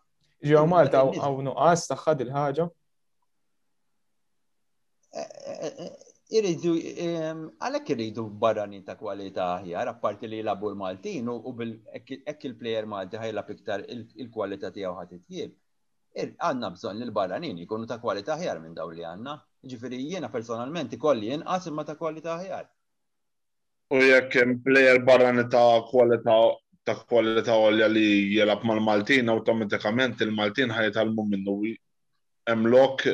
S1: Ġew Malta hawn nuqqas tagħha il-ħaġa.
S4: Iridu, għalek iridu barrani ta' kwalità aħjar, apparti li jilabu l-Maltin u bil-ek il-plejer Malti ħajla piktar il-kwalità tiegħu ħadd itjib. Għandna bżonn li l-barranin jkunu ta' kwalità aħjar minn daw li għandna. Ġifieri jiena personalment ikolli inqas imma ta' kwalità aħjar.
S2: U jekk hemm plejer barrani ta' kwalità ta' kwalità għolja li jilab mal-Maltin, awtomatikament il-Maltin ħajtalmu minnu hemm lok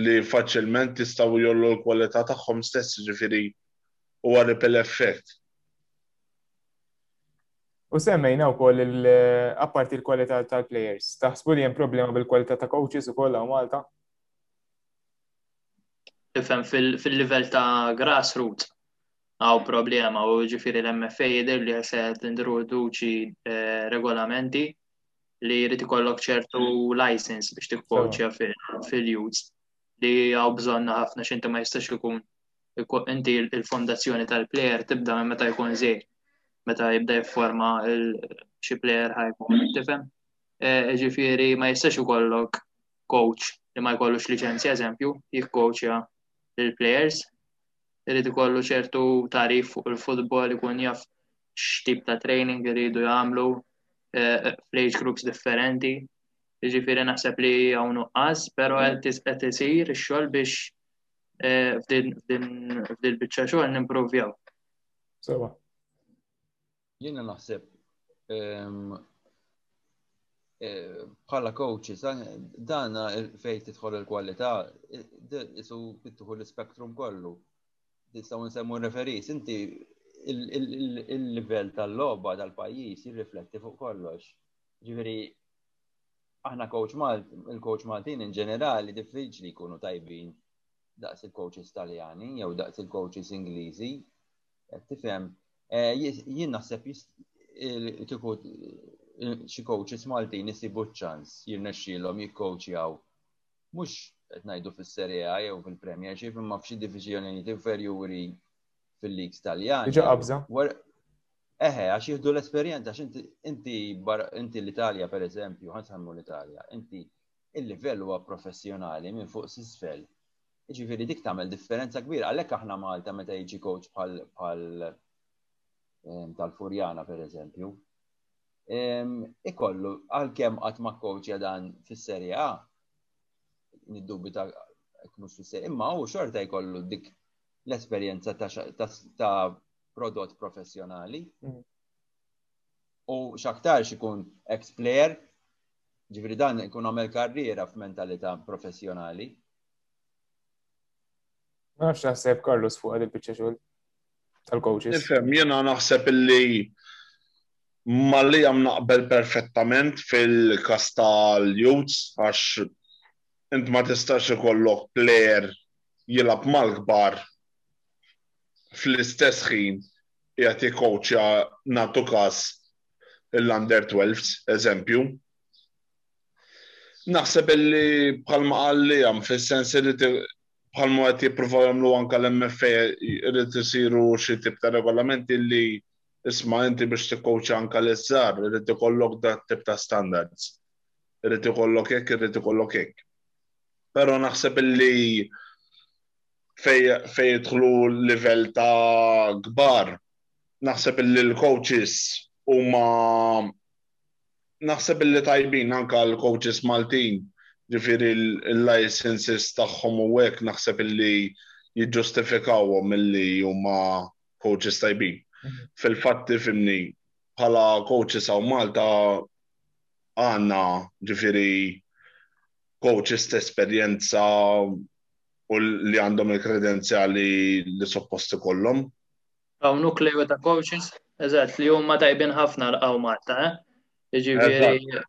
S2: li faċilment jistgħu jgħollu l-kwalità tagħhom stess, jiġifieri huwa ripple effect.
S1: U semmejna wkoll apparti l-kwalità tal-players, taħsbu li hemm problema bil-kwalità ta' coaches ukoll hawn Malta?
S3: Tifhem fil-livell ta' grassroots hawn problema u jiġifieri l-MFA jidher li se tindroduċi regolamenti li jrid ikollok ċertu license biex tikkoċja fil-youths li għaw bżonna ħafna xinti ma jistax ikun inti il-fondazzjoni tal-player tibda minn meta jkun zej meta jibda jifforma xi player ħajkun tifhem. E, ġifieri ma jistax ikollok coach li ma jkollux liċenzja eżempju jikkoċja il-players irid ikollu ċertu tarif fuq il-futbol ikun jaf x'tip ta' training iridu jagħmlu eh, fl-age groups differenti. Jiġifieri naħseb li hawn nuqqas, però qed isir ix-xogħol biex eh, f'din biċċa xogħol nimprovjaw.
S1: Sewa.
S4: Jiena naħseb ehm, eh, bħala coaches, dan fejn tidħol il-kwalità, isu titħu l-spektrum kollu. nistgħu nsemmu referis, inti il-livell tal-logħba tal-pajjiż jirrifletti fuq kollox. Ġifieri aħna coach Malt, il-coach Maltin in ġenerali diffiċli jkunu tajbin daqs il-coaches Taljani jew daqs il-coaches Ingliżi. Tifhem, eh, jien naħseb kieku xi coaches Maltin isibu ċans jirnexxielhom jikkoċjaw mhux qed ngħidu fis-Serie A jew fil-Premiership imma f'xi diviżjonijiet inferjuri fil-leagues Taljani.
S1: Ġa qabża.
S4: Eħe, għax jihdu l-esperjenza, għax inti inti l-Italja per eżempju, għan sammu l-Italja, inti il-livell huwa professjonali minn fuq s-isfel. Ġifiri dik tagħmel differenza kbira, għalhekk aħna Malta meta jiġi coach bħal ehm, tal-Furjana per eżempju, ikollu għalkemm qatt ma kkoċja dan fis-Serie A, niddubita mhux fis-Serie imma hu xorta jkollu dik l-esperjenza ta' prodott professjonali. Mm. U xaktarx ikun ex-player, ġifri dan ikun għamel karriera f'mentalità professjonali.
S1: Ma nafx naħseb Carlos fuq għad il-bicċa xogħol. tal-coaches.
S2: Nifhem, jiena naħseb illi ma' Liam naqbel perfettament fil-każ tal-youths għax int ma tistax ikollok plejer jilgħab mal-kbar fl-istess ħin qiegħed jikkowċja nagħtu każ l-under twelves, eżempju. Naħseb illi bħalma qal Liam fis-sens li bħalma qed jippruvaw jagħmlu anke l-MFA irid isiru xi tip ta' regolamenti li isma' inti biex tikkowċja anke liż-żgħar irid ikollok dat tip ta' standards. Irid ikollok hekk, irid ikollok hekk. Però naħseb illi fejn jidħlu livell ta' kbar, naħseb illi l-coaches huma naħseb illi tajbin anke għall-coaches Maltin, ġifieri l-licences tagħhom u hekk naħseb illi jiġġustifikawhom illi huma coaches tajbin. Fil-fatt tifhimni, bħala coaches hawn Malta għandna ġifieri coaches ta' esperjenza u li għandhom il-kredenzjali li suppost ikollhom.
S3: Għaw nukleu ta' coaches, eżatt, li huma tajbin ħafna l-qaw Malta, eh? Ġifieri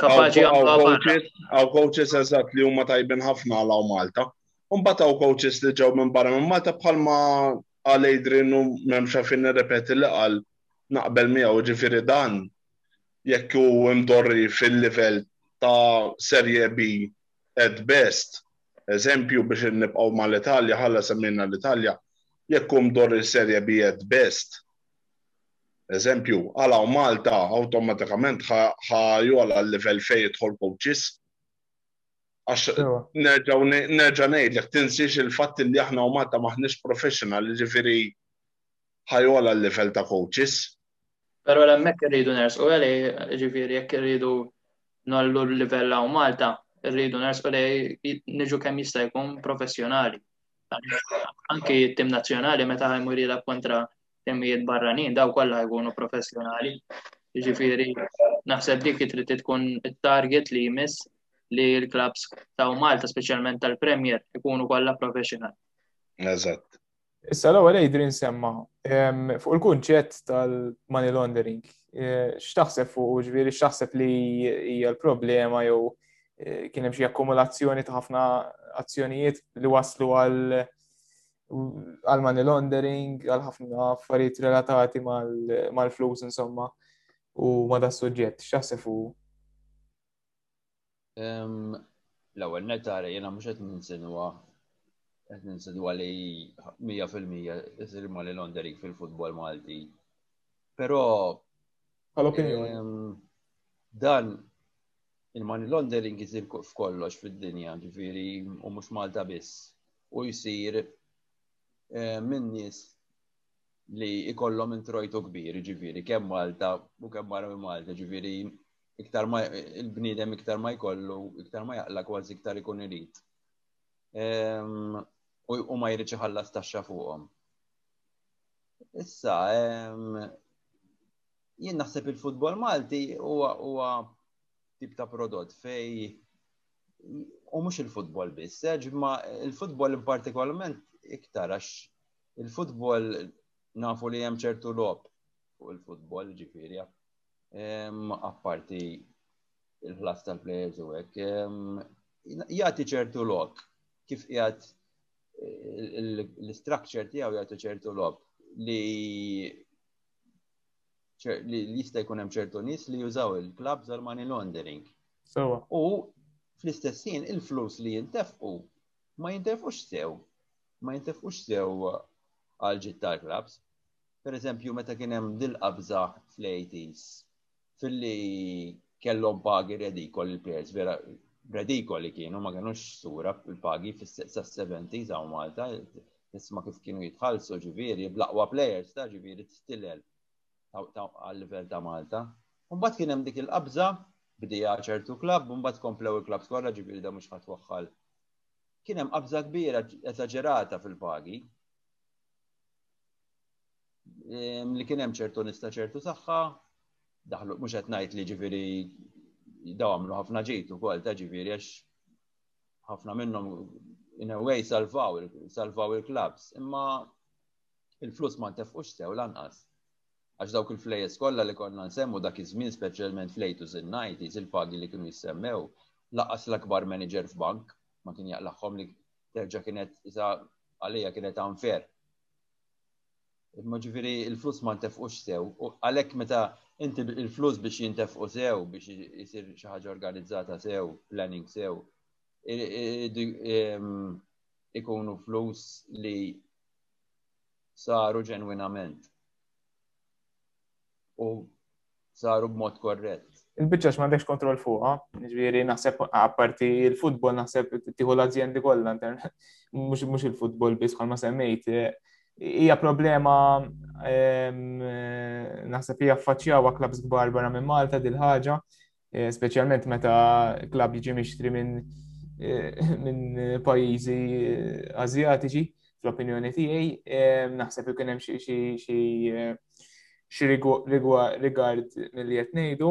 S3: kapaċi
S2: Għaw coaches eżatt li huma tajbin ħafna l-qaw Malta. Umbat għaw coaches li ġew minn barra minn Malta bħalma għal Adrian u memx għafin nirrepeti li għal naqbel miegħu ġifieri dan jekk hu imdorri fil-livell ta' Serje B at best. Eżempju, biex nibqgħu mal-Italja, ħalla semmejna l-Italja, jekk hu mdorr il-Serie B at best. Eżempju, għal hawn Malta awtomatikament ħa jogħla l-livell fejn jidħol coaches. Għax nerġgħu nerġa' ngħidlek tinsiex il-fatt li aħna hawn Malta m'aħniex professional, jiġifieri ħa jogħla l-level ta' coaches.
S3: Però l-hemmhekk irridu nersqu għalih, jiġifieri jekk irridu ngħollu l-livell hawn Malta, irridu nersqu lejn niġu kemm jista' jkun professjonali. Anki t-tim nazzjonali meta jmur jilgħab kontra timijiet barranin daw kollha jkunu professjonali. Jiġifieri naħseb dik trid tkun it-target li jmiss li l-klabs ta' Malta speċjalment tal-Premier ikunu kollha professional.
S2: Eżatt.
S1: Issa l-ewwel Adrian semma fuq il-kunċett tal-money laundering. Eh, x'taħseb fuq ġifieri x'taħseb li hija l-problema jew eh, kien hemm xi akkumulazzjoni ta' ħafna azzjonijiet li waslu għal għal money laundering, għal ħafna affarijiet relatati mal-flus insomma u ma da suġġett, x'taħseb fuq?
S4: L-ewwel net ara jiena mhux qed ninsinwa qed ninsinwa li 100% isir ma li laundering fil-futbol Malti. Però dan il-money laundering jisir f'kollox fid-dinja, ġifieri u mhux Malta biss. U jsir eh, minn nies li ikollhom introjtu kbir, ġifieri kemm Malta u kemm barra minn Malta, ġifieri iktar ma il-bniedem iktar ma jkollu, iktar ma jaqla kważi iktar ikun irid. Ehm, u ma jridx iħallas taxxa fuqhom. Issa, ehm, jien naħseb il-futbol Malti huwa tip ta' prodott fej u mhux il-futbol biss, eh, ġimma il-futbol in partikolarment iktar għax il-futbol nafu li hemm ċertu lob fuq il-futbol ġifieri apparti il-ħlas tal-players u hekk, jagħti ċertu lok kif qiegħed l-structure tiegħu jagħti ċertu lok li li jista' jkun hemm ċertu nies li jużaw il-klabs għal money laundering. U fl-istess ħin il-flus li jintefqu ma jintefqux sew. Ma jintefqux sew għal ġid tal-klabs. per eżempju, meta kien hemm dil-qabża fl-80s, filli kellhom pagi redikol il-players, vera redikoli kienu, ma kienux sura il-pagi fis-70s għaw Malta, tisma kif kienu jitħallsu ġiviri, blaqwa players ta' ġiviri t-stilel għal-level ta' Malta. Umbat kien hemm dik il-qabża, bdija ċertu klab, umbat komplew il-klab skorra ġiviri da mux ħat waħħal. Kien hemm qabża kbira eżaġerata fil-pagi, ehm, li kien hemm ċertu nista ċertu saħħa, daħlu mhux qed ngħid li ġifieri daw għamlu ħafna ġejtu ukoll ta' ġifieri għax ħafna minnhom in a way salvaw salvaw il-klabs, imma il-flus ma ntefqux sew lanqas. Għax dawk il-flejes kollha li konna nsemmu dak iż-żmien speċjalment flejtus in-90s il-pagi li kienu jissemmew laqas l-akbar manager f'bank ma kien jaqlaħħom li terġa' kienet isa għalija kienet unfair Imma ġifieri il-flus ma ntefqux sew, u għalhekk meta inti il-flus biex jintefqu sew, biex isir xi ħaġa organizzata sew, planning sew, ikunu flus li saru ġenwinament. u saru b'mod korrett.
S1: Il-bicċax m'għandekx kontroll fuqha, ġifieri naħseb apparti il-futbol naħseb tieħu l-azjendi kollha mhux il-futbol biss bħalma semmejt. Hija problema ehm, naħseb hija faċċjaw klabs kbar barra minn Malta dil ħaġa eh, speċjalment meta klabb jiġi mixtri minn eh, min pajjiżi Azjatiċi, fl-opinjoni tiegħi, naħseb ikun hemm xi xi rigward mill-li qed ngħidu,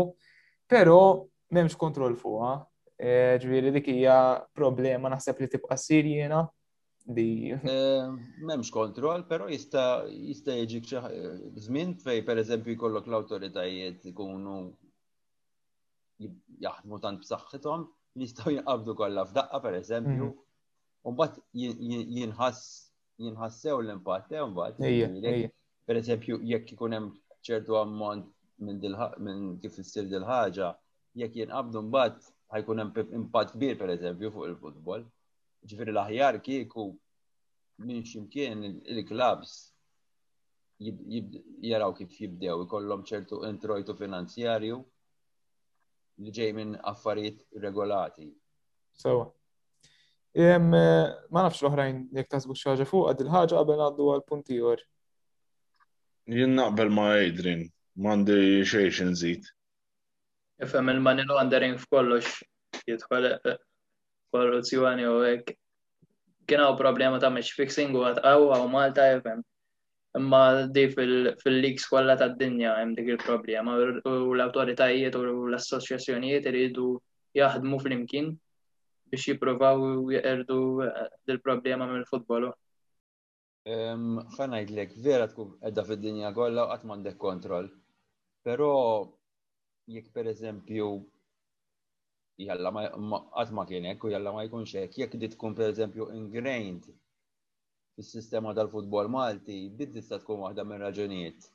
S1: però m'hemmx kontroll fuqha. E, ġifieri dik hija problema naħseb li tibqa' ssir jiena li
S4: e, m'hemmx kontroll, però jista' jista' jiġi żmien fejn pereżempju jkollok l-awtoritajiet ikunu jaħdmu tant b'saħħithom li jistgħu jinqabdu kollha f'daqqa pereżempju. Mhm. U mbagħad jinħassew l-impatt hemm mbagħad. Pereżempju jekk ikun hemm ċertu ammont minn kif issir dil-ħaġa, jekk jinqabdu mbagħad ħajkun hemm impatt kbir pereżempju fuq il-futbol. Ġifieri l-aħjar kieku minn ximkien il-klabs jaraw kif jibdew ikollhom ċertu introjtu finanzjarju li ġej minn affarijiet regolati.
S1: Sewa. Ma nafx l-oħrajn jek tasbu xaġa fuq għad il-ħaġa qabel għaddu għal punti jor.
S2: Jien naqbel ma' Adrian, mandi xejx nżid.
S3: Ifem il-money laundering f'kollox jidħol eh, eh, korruzzjoni u hekk. Kien hawn problema ta' match fixing u għatqaw għaw Malta ifem. Imma di fil-leaks kollha tad-dinja hemm dik il-problema u l-awtoritajiet u l-assoċjazzjonijiet iridu jaħdmu flimkien biex jippruvaw jeqerdu eh, dil-problema mill-futbol.
S4: Ħanajdlek, vera tkun edha fid-dinja kollha u qatt m'għandek kontroll. Però jekk pereżempju jalla qatt ma kien hekk u jalla ma jkunx hekk, jekk di tkun pereżempju ingrained fis-sistema tal-futbol Malti, din tista' tkun waħda minn raġunijiet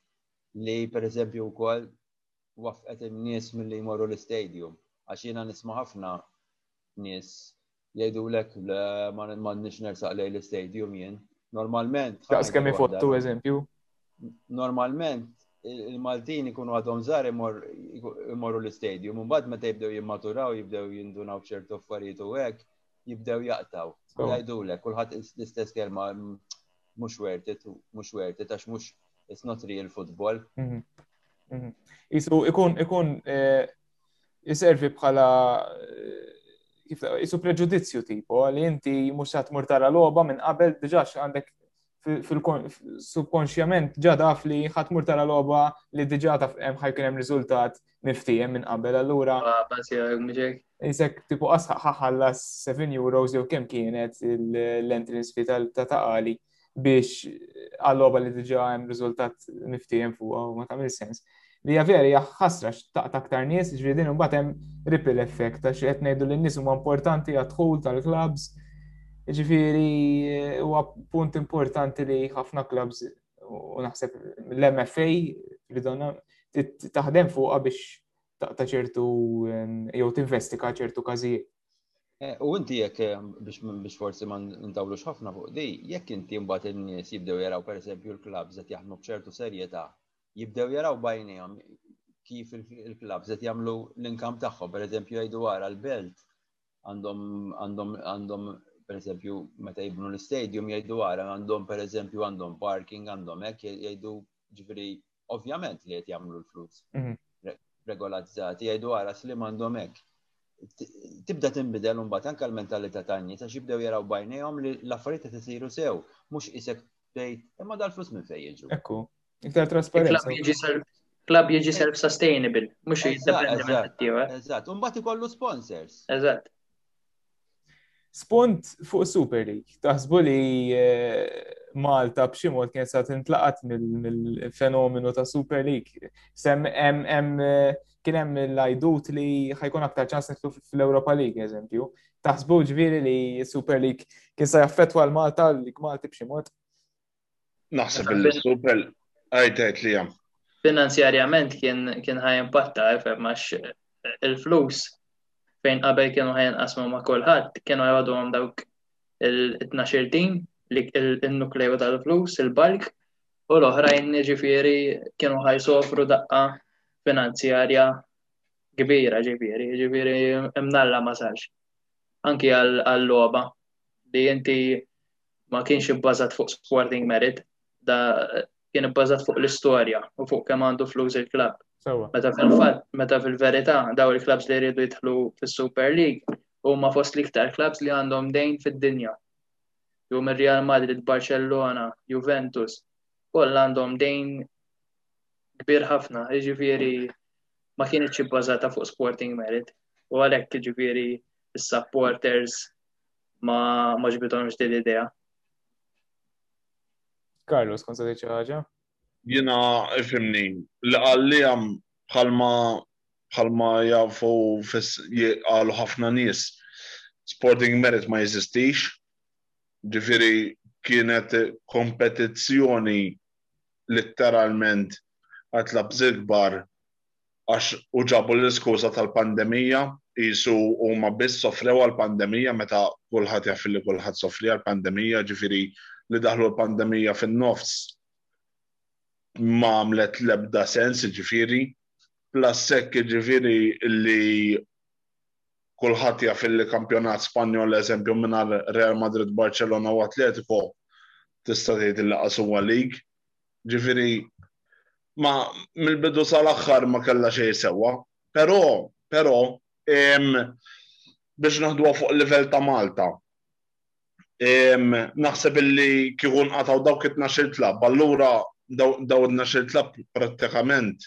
S4: li pereżempju wkoll waffqet in-nies milli jmorru l-istadium. Għax jiena nisma' ħafna nies jgħidulek ma m'għandniex nersaq lejn l-istadium jien. Normalment.
S1: Daqs kemm ifottu eżempju?
S4: Normalment il-Maltin ikunu għadhom żgħar imorru l-istadium, u mbagħad meta jibdew jimmaturaw, jibdew jindunaw b'ċertu affarijiet u hekk, jibdew jaqtaw. U oh. jgħidulek, kulħadd l-istess kelma mhux worth it, mhux worth it, għax mhux it's not real football.
S1: Mhm. Mhm. Isu ikun ikun eh, iservi bħala eh, kif isu preġudizzju tipo li inti mhux qed tmur tara logħba minn qabel diġà għandek subkonxjament ġa taf li ħatmur tara logħba li diġà taf hemm ħajkun hemm riżultat miftiehem minn qabel allura. Isek tipu asħaq ħallas 7 euros jew kemm kienet l-entrance fee ta' taqali biex għal-logħba li diġà hemm riżultat miftiehem fuqha ma tagħmel sens. Li hija vera hija ħasra x'taqta' aktar nies, ġifieri din imbagħad hemm ripple effect għax qed ngħidu li n-nies huma importanti għad-dħul tal-clubs. Ġifieri huwa punt importanti li ħafna clubs u naħseb l-MFA li donna taħdem fuqha biex ta' ċertu jew tinvestika ċertu każijiet.
S4: Eh, u inti jekk eh, biex forsi ma ntawlux ħafna fuq di, jekk inti mbagħad in-nies jibdew jaraw pereżempju l-klabb qed jaħdmu b'ċertu serjetà jibdew jaraw bajnejhom kif il-klabs qed jagħmlu l-inkam tagħhom, pereżempju jgħidu wara l-belt għandhom pereżempju meta jibnu l-istadium jgħidu wara għandhom pereżempju għandhom parking għandhom hekk jgħidu ġifieri ovvjament li qed jagħmlu l-flus mhm. regolarizzati jgħidu wara slim għandhom hekk. Tibda tinbidel mbagħad anke l-mentalità tan-nies għax jibdew jaraw bajnejhom li l-affarijiet qed isiru sew mhux isek tgħid imma dal-flus minn fejn jiġu.
S1: Ekku, Iktar trasparenza.
S3: Klab jiġi self-sustainable, mux jiddependi minn
S4: ħaddieħor. Eh? Eżatt, un bat ikollu sponsors.
S3: Eżatt.
S1: Spont fuq Super League, taħsbu li eh, Malta b'xi mod kien sa tintlaqat mill-fenomenu ta' Super League. Sem hemm eh, kien hemm l-ajdut li ħajkun aktar ċans nitlu fl-Europa League, eżempju. Taħsbu ġviri li Super League kien sa jaffetwa l-Malta, l-Malti b'xi mod?
S2: Naħseb li super għajtajt li jam.
S3: Finanzjarjament kien kien ħaj impatta għalfem għax eh, il-flus fejn qabel kienu ħaj nqasmu ma' kulħadd kienu għadu għam dawk il-12 tim li il-nukleju tal-flus, il-balk, u l-oħrajn ġifiri kienu ħaj sofru daqqa finanzjarja kbira ġifiri, ġifiri imnalla ma sarx. Anki għal-loba li inti ma kienx ibbażat fuq sporting merit, da kien ibbażat fuq l-istorja u fuq kemm għandu flus il-klab. Meta fil-fatt, meta fil-verità daw il-klabs li jridu jidħlu fis-Super League huma fost l-iktar klabs li għandhom dejn fid-dinja. Ju mir Real Madrid, Barcellona, Juventus, koll għandhom dejn kbir ħafna, ġifiri ma kienet ibbażata fuq sporting merit. U għalhekk ġifiri s-supporters ma ma ġbitonx din l-idea.
S1: Carlos, kont se xi ħaġa?
S2: Jiena ifimni li għalli għam bħalma bħalma jafu għalu ħafna nies sporting merit ma jeżistix. Ġifieri kienet kompetizzjoni letteralment għat-tlabżil kbar għax u ġabu l-iskuża tal-pandemija, qisu huma biss sofrew għall-pandemija meta kulħadd jaf illi kulħadd sofri għall-pandemija, ġifieri li daħlu l-pandemija fin-nofs ma għamlet l-ebda sens jiġifieri, plus hekk jiġifieri li kulħadd jaf illi kampjonat Spanjol eżempju mingħajr Real Madrid, Barcelona u Atletico tista' tgħid illi qas huwa league. Ġifieri ma mill-bidu sal-aħħar ma kellha xejn sewwa. Però, però, biex naħduha fuq livell ta' Malta, naħseb illi kieku nqatgħu dawk it-tnax-il klabb, allura dawn it-tnax-il klabb prattikament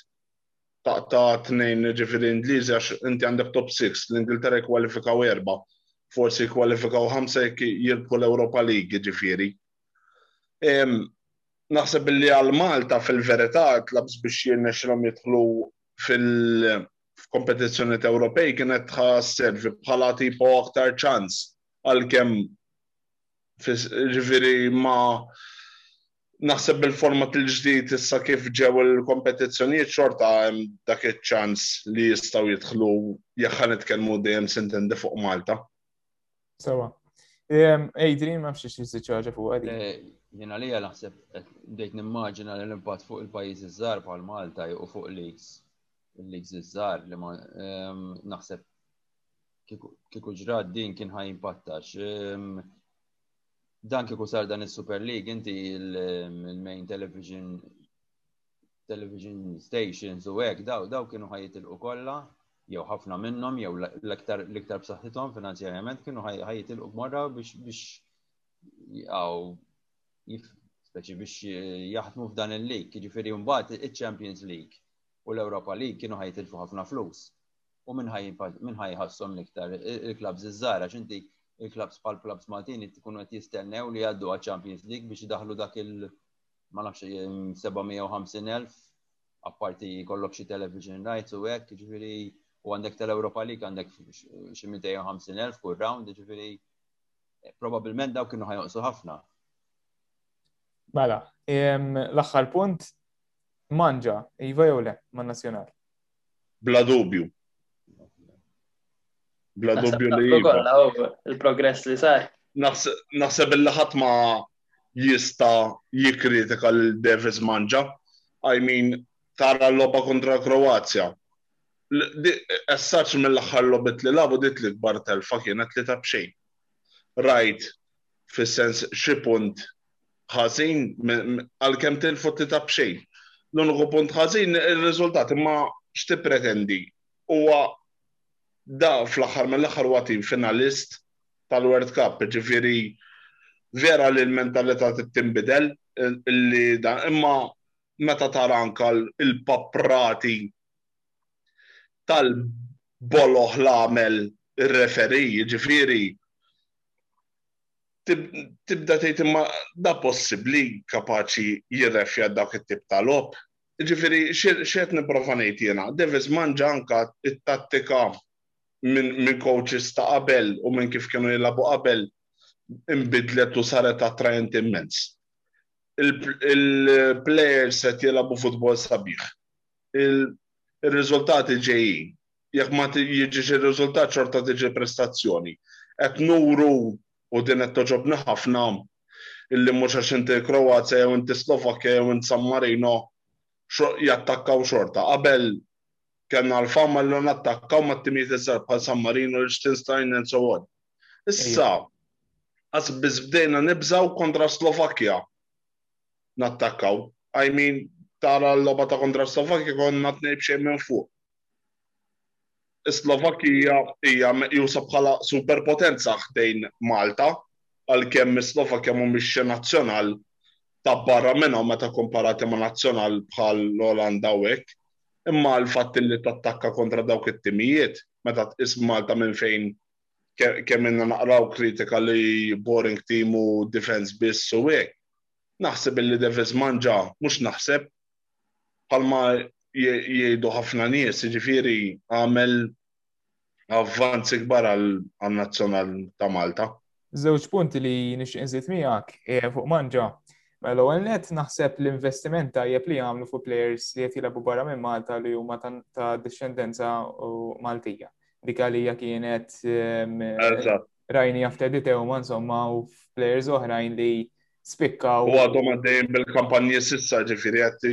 S2: taqta' tnejn ġifieri Ingliżi għax inti għandek top six, l-Ingilterra jikkwalifikaw erbgħa, forsi jikkwalifikaw ħamsa jekk jirbħu l-Europa League ġifieri. Naħseb li għal Malta fil-verità tlabs biex jirnexxilhom jidħlu fil-kompetizzjonijiet Ewropej kienet servi bħala tipo aktar ċans għalkemm ġifieri ma naħseb bil-format il-ġdid issa kif ġew il-kompetizzjonijiet xorta hemm dak iċ-ċans li jistgħu jidħlu jekk ħa nitkellmu dejjem se ntendi fuq Malta.
S1: Sawa. Adrian, ma fxiex li s-sicċaġa fuq għadi.
S4: Eh, jena li naħseb, eh, bdejt nimmaġina l-impatt fuq il-pajizi zzar pal Malta u fuq l-leaks, l-leaks zzar li ma ehm, naħseb kiku ġrad din kien ħaj impattax. Ehm, dan kiku sar dan il-Super League, inti il-main television television stations u hekk daw daw kienu ħajitilqu kollha jew ħafna minnhom jew l-iktar l-iktar b'saħħithom finanzjarjament kienu ħajitilqu b'morra biex biex jaqgħu speċi biex eh, jaħdmu f'dan il-lig, jiġifieri mbagħad iċ-Champions League u l-Europa League kienu ħajtilfu ħafna flus. U minn ħaj ħassom l-iktar il-klabs iż-żara, xinti il-klabs pal klabs Maltin tkunu qed jistennew li għaddu għal Champions League biex daħlu dak il- ma nafx 750,000 apparti kollok xi television rights u hekk, ġifieri u għandek tal-Europa League għandek xi 250,000 kull round, ġifieri probabilment dawk kienu ħajonqsu ħafna.
S1: Mela, l-aħħar punt manġa, iva jew le, man nazzjonal.
S2: Bla dubju. Bla dubju li. Iva.
S3: Il-progress li sar.
S2: Naħseb il ħadd ma jista jikkritika lil Davis Manġa. I mean, tara l-logħba kontra Kroazja. Essaċ mill-aħħar lobit li labu dit li kbar telfa kienet li ta' bxejn. Rajt fis-sens xi punt ħażin għalkemm tilfu tlita b'xejn. L-uniku punt ħażin ir-riżultat imma x'tippretendi? Huwa da fl-aħħar mill-aħħar huwa tim finalist tal-World Cup, ġifieri vera li l-mentalità tinbidel li da imma meta tara anke l-paprati tal-boloħ l-għamel ir-referi, ġifieri tibda tgħid imma da possibbli kapaċi jirrefja dak it-tip ta' logħob? Ġifieri x'qed nipprova ngħid jiena? Davies manġa anke t-tattika minn coaches ta' qabel u minn kif kienu jilagħbu qabel inbidlet u saret attrajenti immens. Il-plejers qed jilagħbu futbol sabiħ. Ir-riżultati ġejjin. jekk ma jiġix ir-riżultat xorta tiġi l-prestazzjoni. Qed nuru, u din qed togħġobni ħafna, illi mhux għax inti l-Kroazja jew inti s-Slovakkja jew int San Marino jattakkaw xorta. Qabel kellna l-fama li nattakkaw mat-timijiet iż-żgħar bħal San Marino, Liechtenstein and so on. Issa qas biss bdejna nibżgħu kontra s-Slovakkja nattakkaw. I mean, tara l-logħba ta' kontra s-Slovakkja konna tnejn b'xejn minn fuq. Is-Slovakkija hija meqjusa bħala superpotenza ħdejn Malta, għalkemm is-Slovakkja mhumiex xi nazzjonal ta' barra minnha meta kkumparati ma' nazzjonal bħall-Olanda u hekk. Imma l-fatt illi tattakka kontra dawk it-timijiet, meta tqis Malta minn fejn kemm ilna naqraw kritika li boring team u defence biss u hekk. Naħseb illi Devis manġa, mhux naħseb, palma jgħidu ħafna nies, jiġifieri għamel avvanzi kbar għal-nazzjonal ta' Malta.
S1: Żewġ punti li nixtieq nżid miegħek eh, fuq manġa. Mela l-ewwel net naħseb l-investiment tajjeb li jagħmlu fuq players li qed jilagħbu barra minn Malta li huma ta' discendenza Maltija. Dik għalija kienet ehm, rajni after di tew ma insomma u f'players oħrajn li spikkaw.
S2: U għadhom għaddejn bil-kampanji sissa ġifiri għed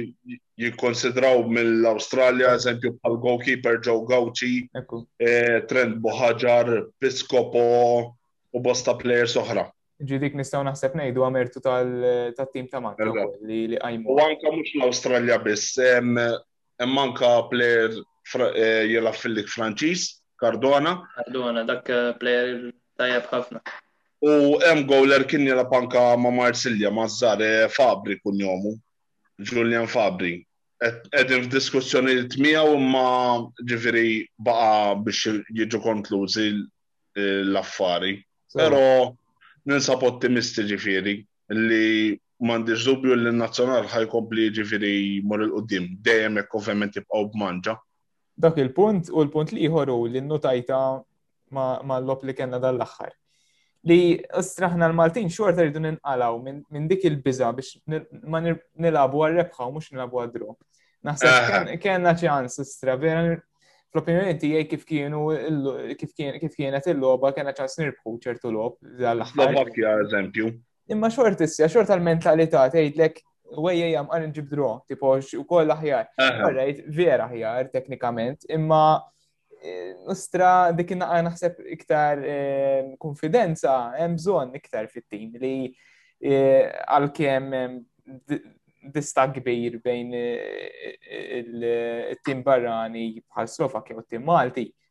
S2: jikkonsidraw mill-Australia, eżempju bħal goalkeeper Joe Gauci, eh, Trent Bohajar, Piscopo u bosta players oħra.
S1: Ġidik nistaw naħseb nejdu għamertu tal-tim ta' Malta li għajmu.
S2: U għanka mux l-Australia biss, hemm anke plejer jilgħab fil-lig Franċiż, Cardona.
S3: Cardona, dak plejer tajjeb ħafna.
S2: U hemm goaler kien jilgħab anke ma' Marsilja, maż-Żgħar, Fabri kunjomu, Julien Fabri. Qegħdin f'diskussjonijiet miegħu imma ġifieri baqa' biex jiġu konklużi l-affari. Però ninsab ottimisti ġifieri li M'għandix dubju li n-Nazzjonal ħa jkompli jiġifieri jmur 'il quddiem, dejjem jekk ovvjament jibqgħu b'manġa.
S1: Dak il-punt u l-punt l-ieħor hu li nnutajtha mal-logħob li kellna dan l-aħħar. Li ostra aħna l-Maltin xorta rridu ninqalgħu minn dik il-biża' biex ma nilagħbu għar-rebħa u mhux nilagħbu għad-draw. Naħseb kellna ċans ostra vera fl-opinjoni tiegħi kif kienu kif kienet il-logħba kellna ċans nirbħu ċertu logħob dal-aħħar.
S2: Slovakkja eżempju.
S1: Imma xort issja, xort tal-mentalità tgħidlek wejja jam għan nġib dro, tipo u koll aħjar. Għarrejt, vera aħjar teknikament, imma eh, ustra dik naqqa naħseb iktar eh, konfidenza hemm bżonn iktar fit-tim li eh, għalkemm dista kbir bejn il-tim barrani bħal Slovakia u tim Malti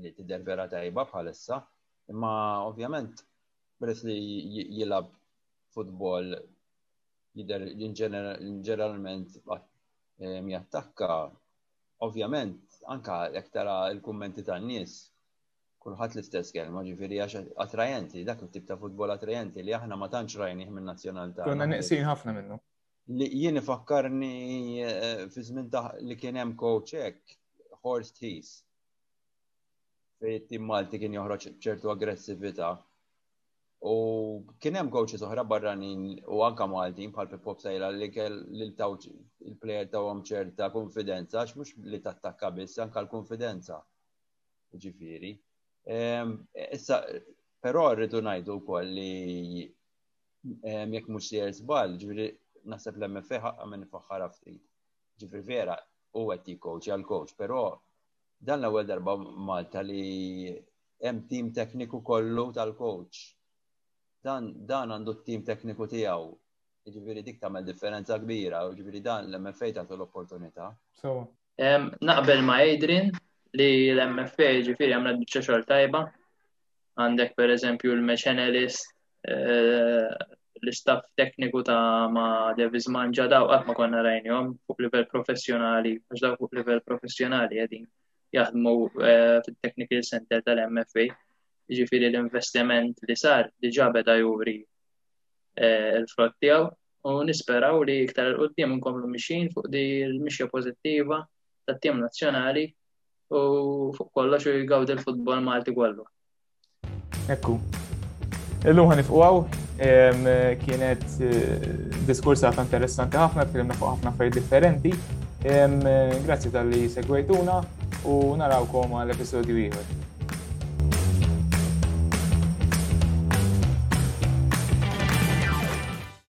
S1: li
S4: tidher vera tajba bħalissa, imma ovvjament peress li jilab futbol jidher ġeneralment ehm, jattakka, ovvjament anka jekk tara l-kummenti tan-nies kulħadd l-istess kelma, ġifieri għax attrajenti, dak it-tip ta' futbol attrajenti li aħna ma tantx rajnih minn nazzjonalità.
S1: Konna neqsin ħafna minnu.
S4: Li jien ifakkarni eh, fi żmien li kien hemm coach hekk, Horst Hees, Fej it-tim Malti kien joħroġ ċertu aggressività. U kien hemm coaches oħra barranin u anka Maltin bħal Pipop Sajla li kell lil taw il-plejer tawhom ċerta konfidenza għax mhux li tattakka biss anka l-konfidenza. Ġifieri. Ehm, issa, però rridu ngħidu wkoll li ehm, jekk mhux sejjer żball, ġifieri naħseb l-MFA ħaqqa minn faħħar ftit. Ġifri vera, u għet jikkoċja l-coach, pero dan l-ewel darba Malta li hemm tim tekniku kollu tal-coach. Dan dan għandu t-tim tekniku tiegħu. Ġifiri dik tagħmel differenza kbira, ġifiri dan l-MFA tagħtu l-opportunità.
S3: Naqbel ma' Adrian li l-MFA ġifiri għamlet biċċa xogħol tajba. għandek per eżempju l-match analyst, eh, l-istaff tekniku ta' ma' Davis Manġa daw qatt ma konna rajnjom fuq livell professjonali, għax daw fuq livell professjonali għedin jaħdmu eh, fit-Technical Center tal-MFA. Ġifiri l-investiment li sar diġa beda juri eh, il-frott tiegħu u nisperaw li iktar il-qoddim nkomplu mixin fuq di l-mixja pozittiva tat-tim nazzjonali u fuq kollox u jgawdi l-futbol Malti kollu.
S1: Ekku. Illum ħan ifqaw kienet eh, diskursa ta' interessanti ħafna, tkellimna fuq ħafna affarijiet differenti. Grazzi tal-li segwejtuna u narawkom għal episodju ieħor.